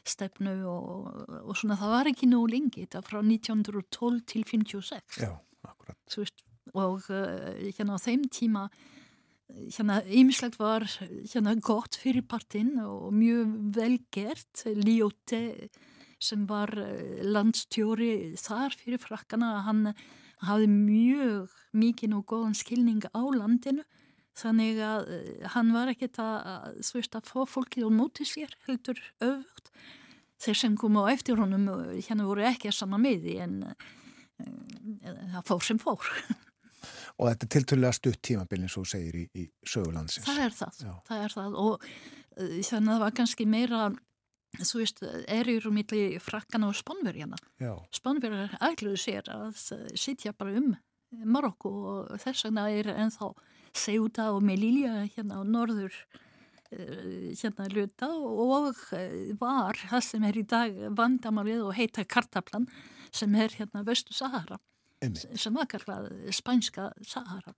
stefnu og, og svona það var ekki nú lengi, þetta frá 1912 til 56 Já, akkurat. Veist, og hérna á þeim tíma hérna ymslegt var hérna gott fyrir partinn og mjög velgert Ljóti sem var landstjóri þar fyrir frakkana hann hafði mjög mikinn og góðan skilning á landinu þannig að hann var ekkert að, veist, að fá fólkið á móti sér heldur öfugt þeir sem komu á eftir honum hérna voru ekki að sama miði en það fór sem fór Og þetta er tilturlega stutt tímabilin svo segir í, í sögulandsins. Það er það, Já. það er það og þannig að það var kannski meira þú veist, erjur milli frakkana og spánverjana. Spánverjar ætluðu sér að sitja bara um Marokko og þess vegna er ennþá Ceuta og Melilla hérna á norður hérna luta og var það sem er í dag vandamálið og heita Kartaplan sem er hérna Vestu Sahara Einmitt. sem var kallað spænska Sahara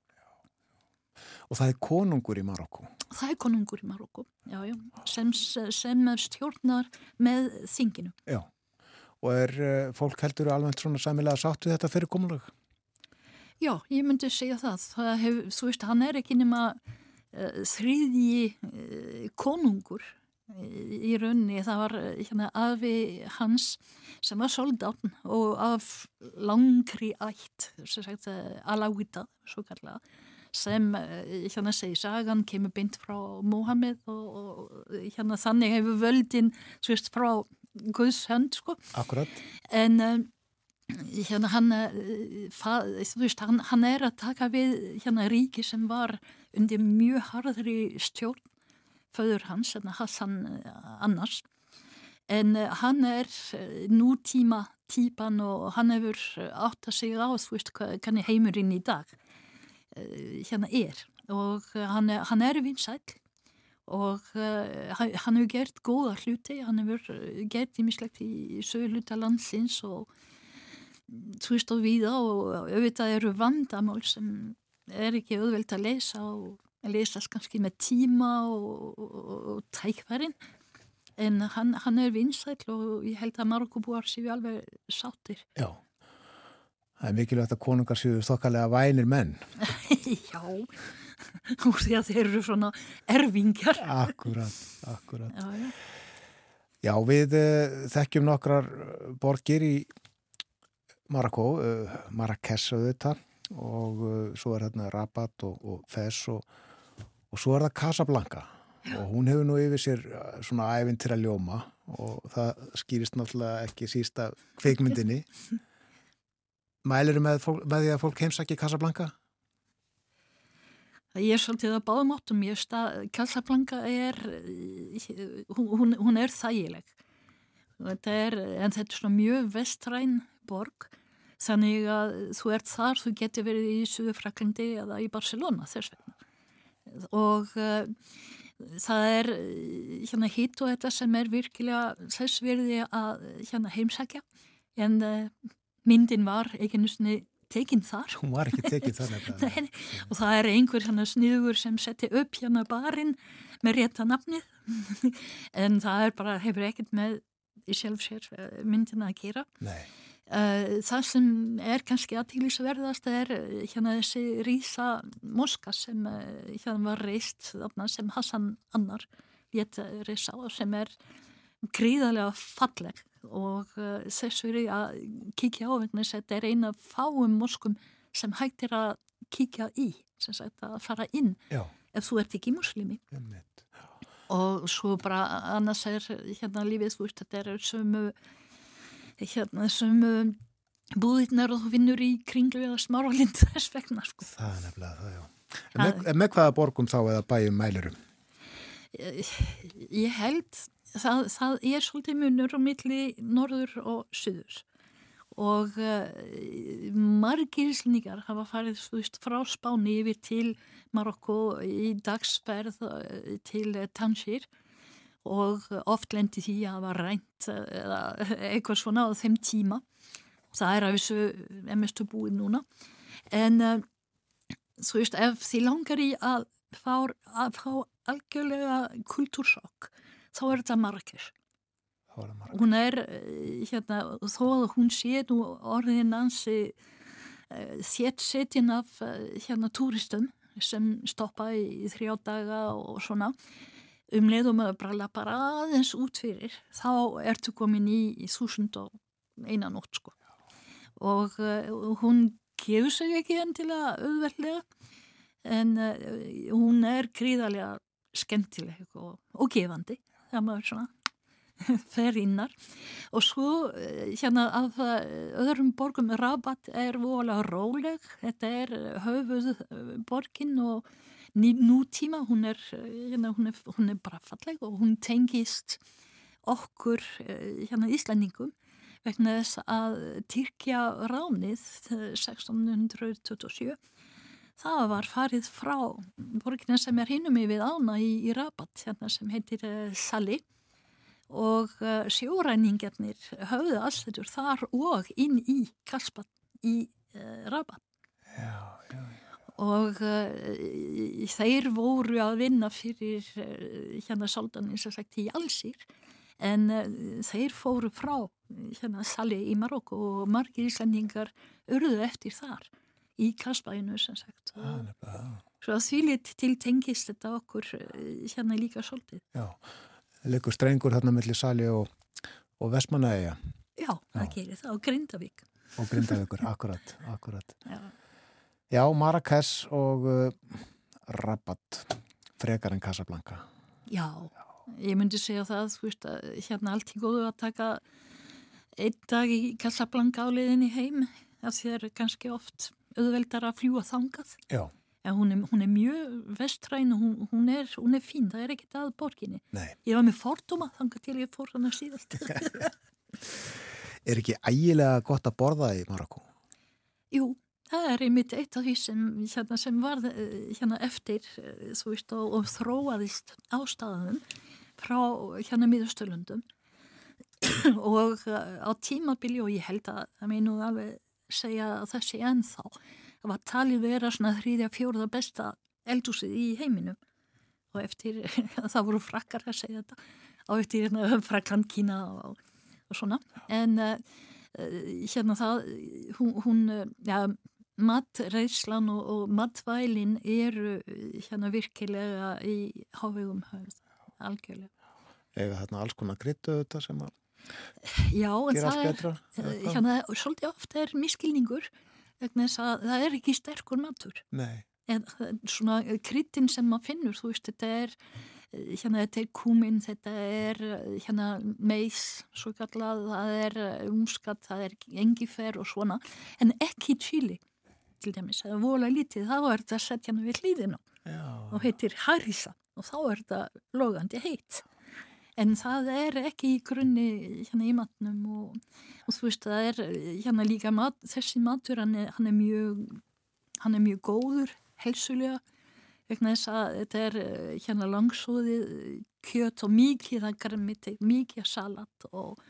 Og það er konungur í Marokko? Það er konungur í Marokko, já, já, sem, sem stjórnar með þinginu. Já, og er uh, fólk heldur alveg svona samilega við þetta fyrirkomulag? Já, ég myndi segja það. það hef, þú veist, hann er ekki nema uh, þriðji uh, konungur í raunni. Það var hérna, afi hans sem var soldán og af langri ætt, sem sagt, alávita, svo kallaða sem hérna segi sagan kemur beint frá Mohamed og, og hérna þannig hefur völdin svist frá Guðs hönd sko. Akkurat. En uh, hérna hann, fa, veist, hann hann er að taka við hérna ríki sem var undir mjög harðri stjórn föður hans, hérna Hassan annars. En hann er nútíma típan og hann hefur átt að segja á þú veist hvernig heimurinn í dag hérna er. Og hann er, hann er vinsæl og uh, hann hefur gert góða hluti, hann hefur gert ímislegt í sögluta landsins og þú veist og viða og auðvitað eru vandamál sem er ekki auðvelt að lesa og lesast kannski með tíma og, og, og tækverðin en hann, hann er vinsæl og ég held að Marokkobúar séu alveg sáttir. Já Það er mikilvægt að konungar séu þokkalega vænir menn. Já, úr því að þeir eru svona erfingjar. Akkurat, akkurat. Já, já. já við uh, þekkjum nokkrar borgir í Marokko, uh, Marrakes auðvitað og uh, svo er hérna Rabat og, og Fes og, og svo er það Casablanca og hún hefur nú yfir sér svona æfinn til að ljóma og það skýrist náttúrulega ekki sísta kveikmyndinni. Mæliru með, með því að fólk heimsækja Casablanca? Ég er svolítið að báðum áttum. Ég veist að Casablanca er, hún, hún er þægileg. Þetta er, en þetta er svona mjög vestræn borg. Þannig að þú ert þar, þú getur verið í Suðufraklandi eða í Barcelona þess vegna. Og uh, það er hérna hitt og þetta sem er virkilega þess verði að hérna heimsækja. En uh, myndin var ekki nýstinni tekinn þar. Hún var ekki tekinn þar nefnilega. og það er einhver sniður sem setti upp hérna barinn með rétta nafnið en það er bara, hefur ekkert með í sjálfsér myndina að gera. Nei. Það sem er kannski aðtílisverðast er hérna þessi rísa moska sem hérna var reist sem Hassan Annar létt reisa og sem er gríðarlega falleg og uh, þess verið að kíkja á vegna þess að þetta er eina fáum moskum sem hættir að kíkja í, sem sagt að fara inn Já. ef þú ert ekki muslimi og svo bara annars er hérna lífið þú veist þetta er sömu hérna sömu búðirnar og þú vinnur í kringlu eða smáralind þess vegna sko. Það er nefnilega það, já En með, með hvaða borgum þá eða bæjum mælurum? Ég held það, það er svolítið munur á milli norður og syður og uh, margir íslningar hafa farið veist, frá Spáni yfir til Marokko í dagsferð uh, til Tangier. Og oft lendi því að það var rænt eða eitthvað svona á þeim tíma. Það er að þessu emistu búið núna. En uh, þú veist, ef þið langar í að fá, að fá algjörlega kultúrsokk, þá er þetta Marrakesh. Hún er, eh, hérna, þó að hún sé nú orðin ansi uh, þétt setin af uh, hérna túristum sem stoppa í, þrjá daga og svona, um leiðum að bara lappa aðeins út fyrir, þá ertu komin í, í þúsund og einan ótt sko. Og uh, hún gefur sig ekki endilega auðveldlega en uh, hún er gríðarlega skemmtileg og, og gefandi það maður svona fer innar. Og svo uh, hérna af öðrum borgum Rabat er vola róleg. Þetta er höfuð borgin og nútíma hún er, hérna, hún, er, hún er bara falleg og hún tengist okkur hérna Íslandingum vegna þess að Tyrkja ránið 1627 það var farið frá borgina sem er hinum yfir ána í, í Rabat hérna sem heitir uh, Sali og uh, sjóræningarnir höfðu aðstöður þar og inn í Kaspat í uh, Rabat. Já, já, já. og þeir voru að vinna fyrir hérna soldanin sem sagt í Allsýr en þeir fóru frá hérna Sali í Marokko og margir íslendingar urðu eftir þar í Kasbæinu sem sagt og svo að því lit til tengist þetta okkur hérna líka svolítið Já, leikur strengur hérna mellir Sali og, og Vestmanæja Já, það Já. gerir það og Grindavík og Grindavíkur, akkurat, akkurat. Já. Já, Marrakesh og uh, Rabat frekar en Casablanca Já, Já, ég myndi segja það þú veist að hérna allt í góðu að taka einn dag í Casablanca áliðinni heim það þér kannski oft auðveldar að fljúa þangað Já. en hún er, hún er mjög vestræn og hún, hún, er, hún er fín, það er ekkert að borginni Nei. ég var með fordóma þangað til ég fór hann að síðast Er ekki ægilega gott að borða í Marokko? Jú, það er einmitt eitt af því sem, hérna, sem var hérna, eftir veist, og, og þróaðist ástæðanum frá hérna miðurstöldum og á tímabili og ég held að það meinu alveg segja að þessi ennþá. Það var talið vera svona þrýðja fjóruða besta eldúsið í heiminum. Og eftir, það voru frakkar að segja þetta. Og eftir hérna, Frakland, Kína og, og svona. En uh, hérna það hún, hún ja, matreyslan og, og matvælin eru hérna virkilega í hávegum höfð, algjörlega. Eða þarna alls konar grittu þetta sem að Já, en það er, betra, hérna, svolítið ofta er miskilningur vegna þess að það er ekki sterkur matur. Nei. En svona kryttin sem maður finnur, þú veist, þetta er, hérna, þetta er kúmin, þetta er, hérna, meis, svo kallað, það er umskatt, það er engifer og svona, en ekki chili, til dæmis, það er vola lítið, þá er þetta sett hérna við hlýðinu og heitir harisa og þá er þetta logandi heitt en það er ekki í grunni hérna í matnum og, og þú veist það er hérna líka mat, þessi matur hann er, hann er mjög hann er mjög góður helsulega vegna þess að þetta er hérna langsóðið kjöt og mikið að garmiti, mikið að salat og,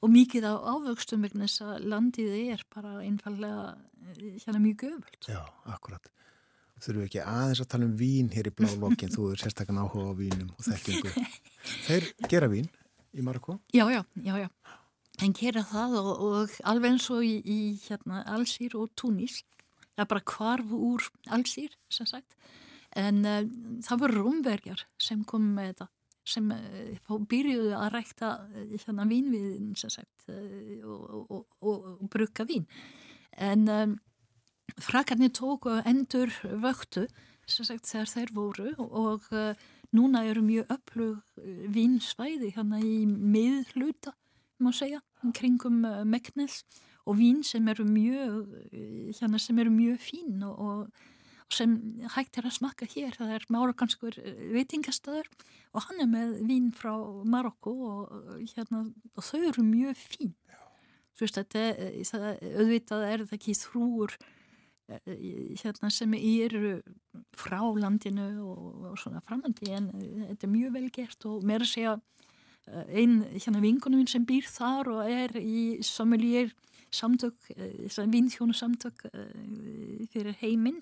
og mikið að ávöxtum vegna þess að landið er bara einfallega hérna mjög göfult. Já, akkurat þurfum ekki aðeins að tala um vín hér í blálokkin, þú er sérstaklega áhuga á vínum og þekkingu. Þeir gera vín í Marokko? Já, já, já, já. En gera það og, og alveg eins og í, í hérna, Alsýr og Túnís. Það er bara kvarf úr Alsýr, sem sagt. En uh, það voru rúmverjar sem kom með þetta, sem uh, byrjuðu að rækta uh, hérna, vínviðin, sem sagt, og, og, og brukka vín. En... Um, Frakarnir tóku endur vöktu sagt, þegar þeir voru og uh, núna eru mjög öflug uh, vínsvæði hérna í miðluta, má segja, kringum uh, Meknes og vín sem eru mjög, hérna sem eru mjög fín og, og sem hægt er að smakka hér. Það er márakannskur veitingastöður og hann er með vín frá Marokko og, hérna, og þau eru mjög fín. Þú veist, þetta, auðvitað er það ekki þrúur hérna sem eru frá landinu og, og svona framandi en þetta er mjög vel gert og mér að segja einn hérna vingunum minn sem býr þar og er í sommelier samtök, vinþjónu samtök fyrir heiminn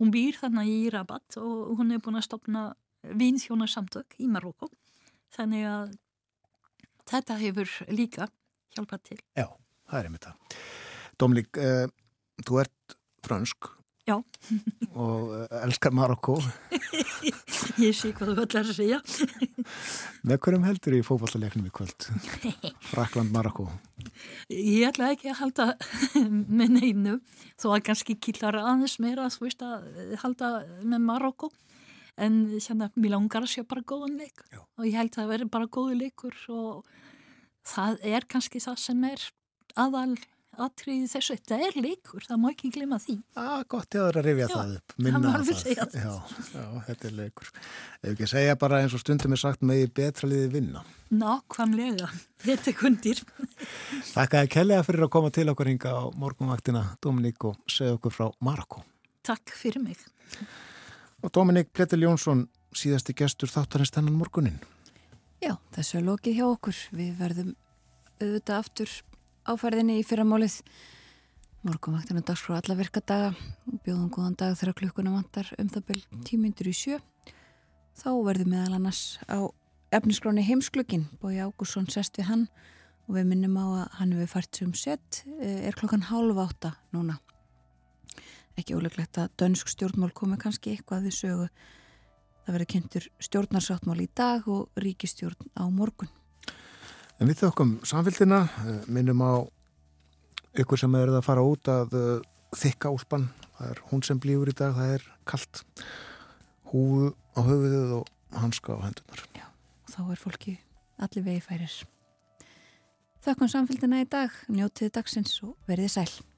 hún býr þannig í Rabat og hún er búin að stopna vinþjónarsamtök í Marokko þannig að þetta hefur líka hjálpað til. Já, það er einmitt það. Dominík, uh, þú ert fransk Já. og uh, elskar Marokko. Ég sé hvað þú ætlar að segja. Með hverjum heldur í fókvallalegnum í kvöld? Frakland, Marokko. Ég ætla ekki að halda með neinu, þó að kannski killar aðeins meira þú veist að halda með Marokko. En hérna, mér langar að sjá bara góðan leik Já. og ég held að það verður bara góðu leikur og það er kannski það sem er aðal atriði þessu, þetta er leikur, það má ekki glima því. Ah, gott ég að rifja Já, það upp. það Minna það. það. Já, já, þetta er leikur. Ef ekki segja bara eins og stundum er sagt með betra liði vinna. Nákvæmlega, þetta er kundir. Þakka að kellega fyrir að koma til okkur hinga á morgunvaktina, Dominík, og segja okkur frá Marokko. Takk fyrir mig. Og Dominík Pletil Jónsson, síðasti gestur þáttarins þennan morgunin. Já, þessu er lokið hjá okkur. Við verðum auðvitað aftur áfærðinni í fyrramálið. Morgunvaktinu dags frá alla virkadaga. Bjóðum góðan dag þegar klukkuna vantar um það byrj tímyndur í sjö. Þá verðum meðal annars á efniskráni heimsklukkin. Bói Ágúrsson sest við hann og við minnum á að hann hefur fært sem sett. Er klokkan hálf átta núna. Ekki óleglegt að dönsk stjórnmál komi kannski eitthvað við sögu. Það verður kynntur stjórnarsáttmál í dag og ríkistjórn á morgun. En við þökkum samfélgina, minnum á ykkur sem er að fara út að uh, þykka úlpan. Það er hún sem blífur í dag, það er kallt. Húu á höfuðuð og hanska á hendunar. og þá er fólki allir vegi færir. Þakkum samfélgina í dag, njótið dagsins og verðið sæl.